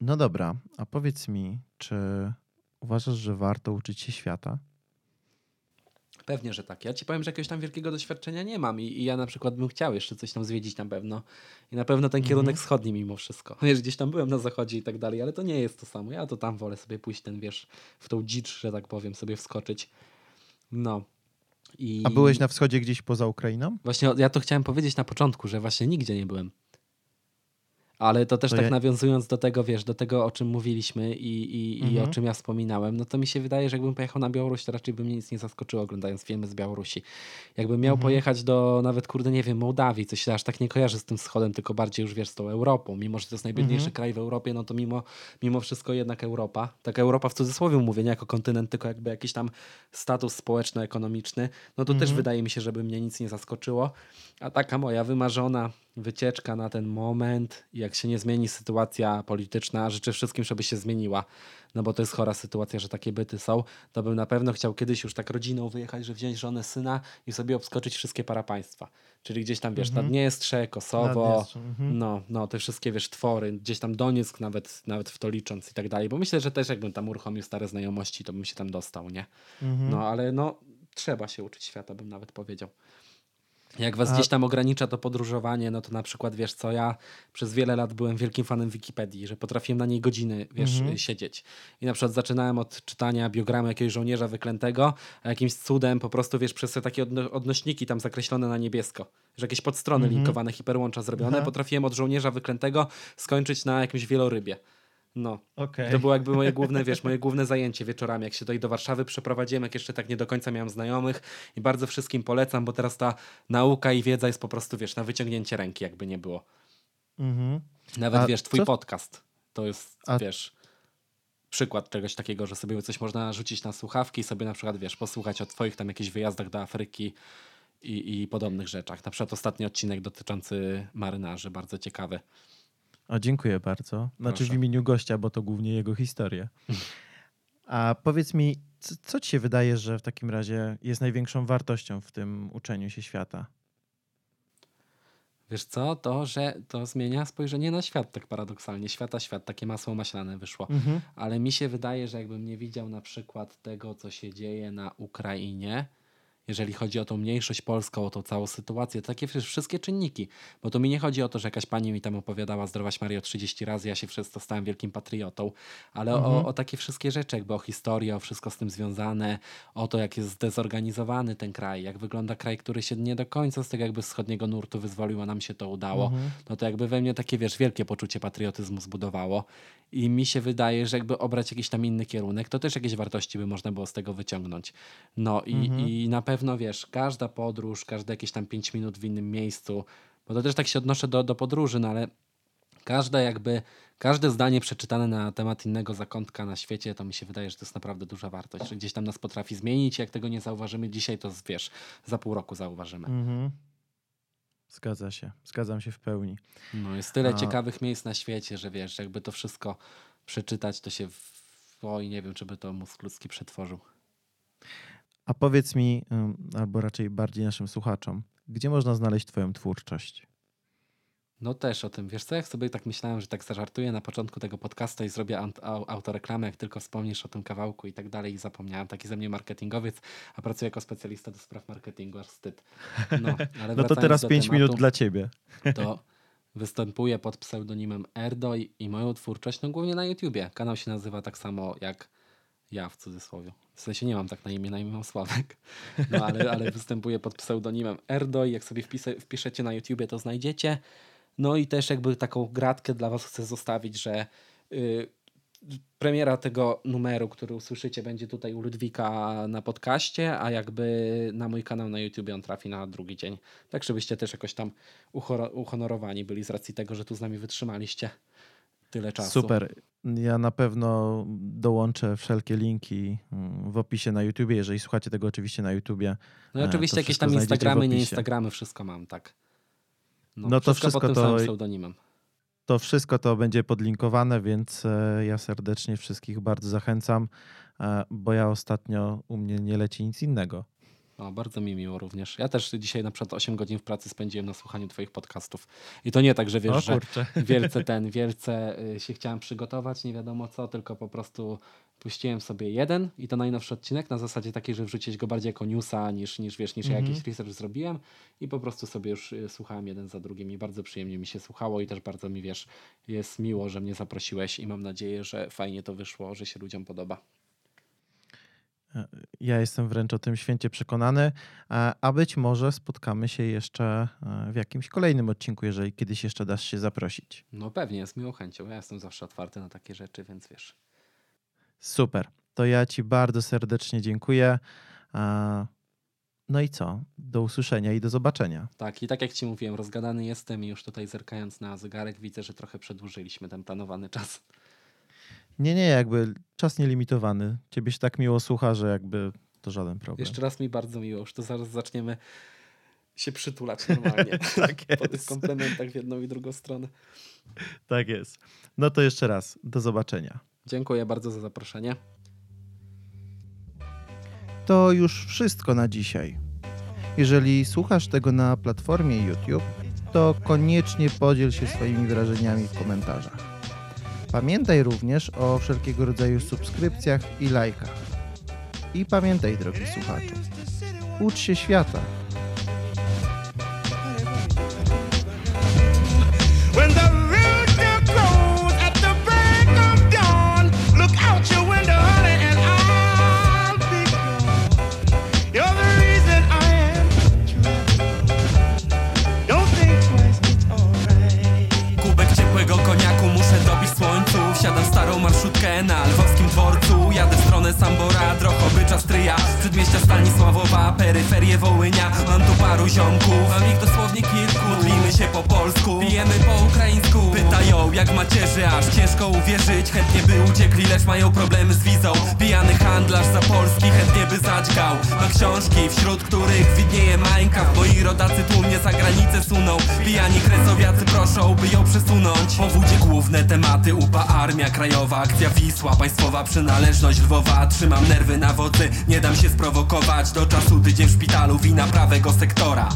No dobra, a powiedz mi, czy uważasz, że warto uczyć się świata? Pewnie, że tak. Ja ci powiem, że jakiegoś tam wielkiego doświadczenia nie mam i, i ja na przykład bym chciał jeszcze coś tam zwiedzić na pewno. I na pewno ten kierunek wschodni mimo wszystko. Wiesz, gdzieś tam byłem na zachodzie i tak dalej, ale to nie jest to samo. Ja to tam wolę sobie pójść ten, wiesz, w tą dzicz, że tak powiem, sobie wskoczyć. No. I A byłeś na wschodzie gdzieś poza Ukrainą? Właśnie ja to chciałem powiedzieć na początku, że właśnie nigdzie nie byłem. Ale to też To tak nawiązując do tego, wiesz, do tego, o czym mówiliśmy i, i, i Mhm. o czym ja wspominałem, no to mi się wydaje, że jakbym pojechał na Białoruś, to raczej by mnie nic nie zaskoczyło oglądając filmy z Białorusi. Jakbym miał Mhm. pojechać do nawet, kurde, nie wiem, Mołdawii, coś się aż tak nie kojarzy z tym wschodem, tylko bardziej już, wiesz, z tą Europą. Mimo, że to jest najbiedniejszy Mhm. kraj w Europie, no to mimo, mimo wszystko jednak Europa. Taka Europa w cudzysłowie mówię, nie jako kontynent, tylko jakby jakiś tam status społeczno-ekonomiczny. No to też Mhm. wydaje mi się, żeby mnie nic nie zaskoczyło. A taka moja wymarzona wycieczka na ten moment, jak się nie zmieni sytuacja polityczna, życzę wszystkim, żeby się zmieniła, no bo to jest chora sytuacja, że takie byty są, to bym na pewno chciał kiedyś już tak rodziną wyjechać, że wziąć żonę, syna i sobie obskoczyć wszystkie parapaństwa. Czyli gdzieś tam, wiesz, Mhm. Naddniestrze, Kosowo, Naddniestrze, mhm. no, no, te wszystkie, wiesz, twory, gdzieś tam Donieck nawet, nawet w to licząc i tak dalej, bo myślę, że też jakbym tam uruchomił stare znajomości, to bym się tam dostał, nie? Mhm. No, ale no, trzeba się uczyć świata, bym nawet powiedział. Jak was A- gdzieś tam ogranicza to podróżowanie, no to na przykład wiesz co, ja przez wiele lat byłem wielkim fanem Wikipedii, że potrafiłem na niej godziny, wiesz, Mhm. siedzieć. I na przykład zaczynałem od czytania biogramu jakiegoś żołnierza wyklętego, a jakimś cudem po prostu, wiesz, przez te takie odno- odnośniki tam zakreślone na niebiesko, że jakieś podstrony Mhm. linkowane, hiperłącza zrobione, Aha. potrafiłem od żołnierza wyklętego skończyć na jakimś wielorybie. No, Okej. to było jakby moje główne, wiesz, moje główne zajęcie wieczorami, jak się tutaj do Warszawy przeprowadziłem, jak jeszcze tak nie do końca miałem znajomych i bardzo wszystkim polecam, bo teraz ta nauka i wiedza jest po prostu, wiesz, na wyciągnięcie ręki, jakby nie było. Mhm. Nawet, A wiesz, twój co- podcast to jest, A- wiesz, przykład czegoś takiego, że sobie coś można rzucić na słuchawki i sobie na przykład, wiesz, posłuchać o twoich tam jakichś wyjazdach do Afryki i, i podobnych rzeczach. Na przykład ostatni odcinek dotyczący marynarzy, bardzo ciekawy. O, dziękuję bardzo. Znaczy Proszę. w imieniu gościa, bo to głównie jego historia. A powiedz mi, co, co ci się wydaje, że w takim razie jest największą wartością w tym uczeniu się świata? Wiesz co, to, że to zmienia spojrzenie na świat tak paradoksalnie. Świata, świat, takie masło maślane wyszło. Mhm. Ale mi się wydaje, że jakbym nie widział na przykład tego, co się dzieje na Ukrainie, jeżeli chodzi o tą mniejszość polską, o tą całą sytuację, takie wszystkie czynniki. Bo to mi nie chodzi o to, że jakaś pani mi tam opowiadała Zdrowaś Mario 30 razy, ja się przez to stałem wielkim patriotą, ale Mhm. o, o takie wszystkie rzeczy, jakby o historię, o wszystko z tym związane, o to, jak jest zdezorganizowany ten kraj, jak wygląda kraj, który się nie do końca z tego jakby wschodniego nurtu wyzwolił, a nam się to udało, Mhm. no to jakby we mnie takie, wiesz, wielkie poczucie patriotyzmu zbudowało i mi się wydaje, że jakby obrać jakiś tam inny kierunek, to też jakieś wartości by można było z tego wyciągnąć. No i, Mhm. i na pewno, wiesz, każda podróż, każde jakieś tam 5 minut w innym miejscu, bo to też tak się odnoszę do, do podróży, no ale każde jakby, każde zdanie przeczytane na temat innego zakątka na świecie, to mi się wydaje, że to jest naprawdę duża wartość, że gdzieś tam nas potrafi zmienić, jak tego nie zauważymy dzisiaj, to wiesz, za pół roku zauważymy. Mhm. Zgadza się, zgadzam się w pełni. No jest tyle A- ciekawych miejsc na świecie, że wiesz, jakby to wszystko przeczytać, to się w... Oj, nie wiem, czy by to mózg ludzki przetworzył. A powiedz mi, albo raczej bardziej naszym słuchaczom, gdzie można znaleźć Twoją twórczość? No też o tym, wiesz co, jak sobie tak myślałem, że tak zażartuję na początku tego podcastu i zrobię autoreklamę, jak tylko wspomnisz o tym kawałku i tak dalej i zapomniałem, taki ze mnie marketingowiec, a pracuję jako specjalista do spraw marketingu, aż wstyd. No, ale No to teraz do 5 tematu, minut dla Ciebie. to występuję pod pseudonimem Erdo i, i moją twórczość, no głównie na YouTubie. Kanał się nazywa tak samo jak ja w cudzysłowie. W sensie nie mam tak na imię, na imię mam Sławek. No ale, ale występuję pod pseudonimem Erdo i jak sobie wpisa- wpiszecie na YouTubie, to znajdziecie. No i też jakby taką gratkę dla was chcę zostawić, że y, premiera tego numeru, który usłyszycie, będzie tutaj u Ludwika na podcaście, a jakby na mój kanał na YouTubie on trafi na drugi dzień. Tak, żebyście też jakoś tam uhonorowani byli z racji tego, że tu z nami wytrzymaliście tyle czasu. Super. Ja na pewno dołączę wszelkie linki mm, w opisie na YouTubie, jeżeli słuchacie tego oczywiście na YouTubie. No i E, oczywiście jakieś tam Instagramy, nie. Instagramy, wszystko mam, tak. No to wszystko pod tym to- pseudonimem. To wszystko to będzie podlinkowane, więc e, ja serdecznie wszystkich bardzo zachęcam, e, bo ja ostatnio u mnie nie leci nic innego. O, bardzo mi miło również. Ja też dzisiaj na przykład 8 godzin w pracy spędziłem na słuchaniu twoich podcastów. I to nie tak, że wiesz, że wielce ten, wielce y, się chciałem przygotować, nie wiadomo co, tylko po prostu puściłem sobie jeden i to najnowszy odcinek na zasadzie takiej, że wrzucić go bardziej jako newsa niż, niż wiesz, niż Mhm. jakiś research zrobiłem i po prostu sobie już y, słuchałem jeden za drugim i bardzo przyjemnie mi się słuchało i też bardzo mi wiesz, jest miło, że mnie zaprosiłeś i mam nadzieję, że fajnie to wyszło, że się ludziom podoba. Ja jestem wręcz o tym święcie przekonany, e, a być może spotkamy się jeszcze e, w jakimś kolejnym odcinku, jeżeli kiedyś jeszcze dasz się zaprosić. No pewnie, z miłą chęcią. Ja jestem zawsze otwarty na takie rzeczy, więc wiesz. Super. To ja Ci bardzo serdecznie dziękuję. E, No i co? Do usłyszenia i do zobaczenia. Tak, i tak jak ci mówiłem, rozgadany jestem i już tutaj zerkając na zegarek widzę, że trochę przedłużyliśmy ten planowany czas. Nie, nie, jakby czas nielimitowany. Ciebie się tak miło słucha, że jakby to żaden problem. Jeszcze raz mi bardzo miło, już to zaraz zaczniemy się przytulać normalnie. Tak Po tych jest. komplementach w jedną i drugą stronę. Tak jest. No to jeszcze raz. Do zobaczenia. Dziękuję bardzo za zaproszenie. To już wszystko na dzisiaj. Jeżeli słuchasz tego na platformie YouTube, to koniecznie podziel się swoimi wrażeniami w komentarzach. Pamiętaj również o wszelkiego rodzaju subskrypcjach i lajkach. I pamiętaj, drogi słuchaczu, ucz się świata. Przedmieścia Stanisławowa, peryferie Wołynia Mam tu paru ziomków, mam ich dosłownie jak macierzy, aż ciężko uwierzyć. Chętnie by uciekli, lecz mają problemy z wizą. Pijany handlarz za Polski, chętnie by zadźgał. Ma książki, wśród których widnieje Minecraft Moi rodacy tłumnie za granicę suną. Pijani kresowiacy proszą, by ją przesunąć. Powódzie główne tematy, UPA, Armia Krajowa Akcja Wisła, państwowa przynależność Lwowa. Trzymam nerwy na wodzy, nie dam się sprowokować. Do czasu tydzień w szpitalu, wina prawego sektora.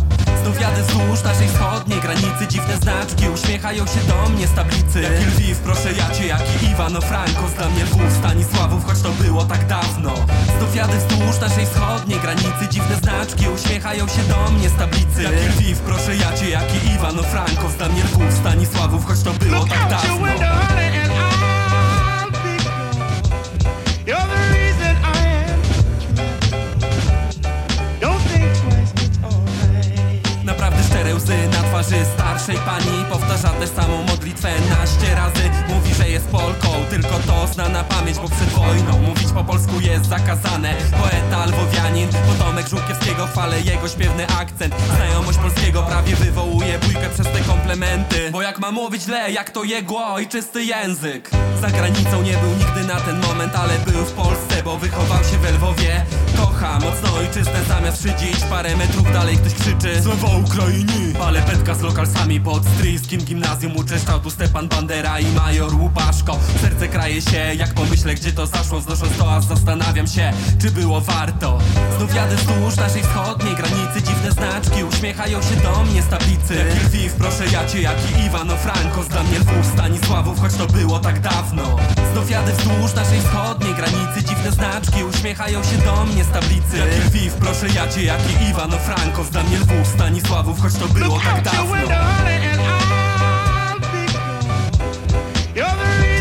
Znów jadę wzdłuż naszej wschodniej granicy Dziwne znaczki uśmiechają się do mnie z tablicy Jaki Lwiw, proszę ja cię, jaki Iwano Franko Znam mnie Lwów, Stanisławów, choć to było tak dawno. Znów jadę wzdłuż naszej wschodniej granicy. Dziwne znaczki uśmiechają się do mnie z tablicy. Jak Lwiw, proszę ja cię, jak i Iwano Franko Znam nie Lwów, Stanisławów, choć to było tak dawno twarzy starszej pani Powtarza tę samą modlitwę naście razy. Mówi, że jest Polką, tylko to zna na pamięć Bo przed wojną mówić po polsku jest zakazane. Poeta lwowianin, potomek Żółkiewskiego Chwalę jego śpiewny akcent. Znajomość polskiego prawie wywołuje bójkę przez te komplementy. Bo jak ma mówić źle, jak to jego ojczysty język. Za granicą nie był nigdy na ten moment, ale był w Polsce Bo wychował się w Lwowie. Kocha mocno ojczyznę zamiast szydzić Parę metrów dalej ktoś krzyczy. Sława Ukrainie! Ale petka z lokalsami pod stryjskim gimnazjum Uczeszczał tu Stepan Bandera i Major Łupaszko. Serce kraje się, jak pomyślę gdzie to zaszło Znosząc to aż zastanawiam się, czy było warto. Znów jadę wzdłuż naszej wschodniej granicy Dziwne znaczki uśmiechają się do mnie z tablicy. Jak Lwiw, proszę ja cię, jak i Iwano Franko Dla mnie Lwów, Stanisławów, choć to było tak dawno. Znów jadę wzdłuż naszej wschodniej granicy Dziwne znaczki uśmiechają się do mnie z tablicy. Jak Lwiw, proszę ja cię, jak i Iwano Franko Dla mnie Lwów, Stanisławów, choć to było tak dawno you're my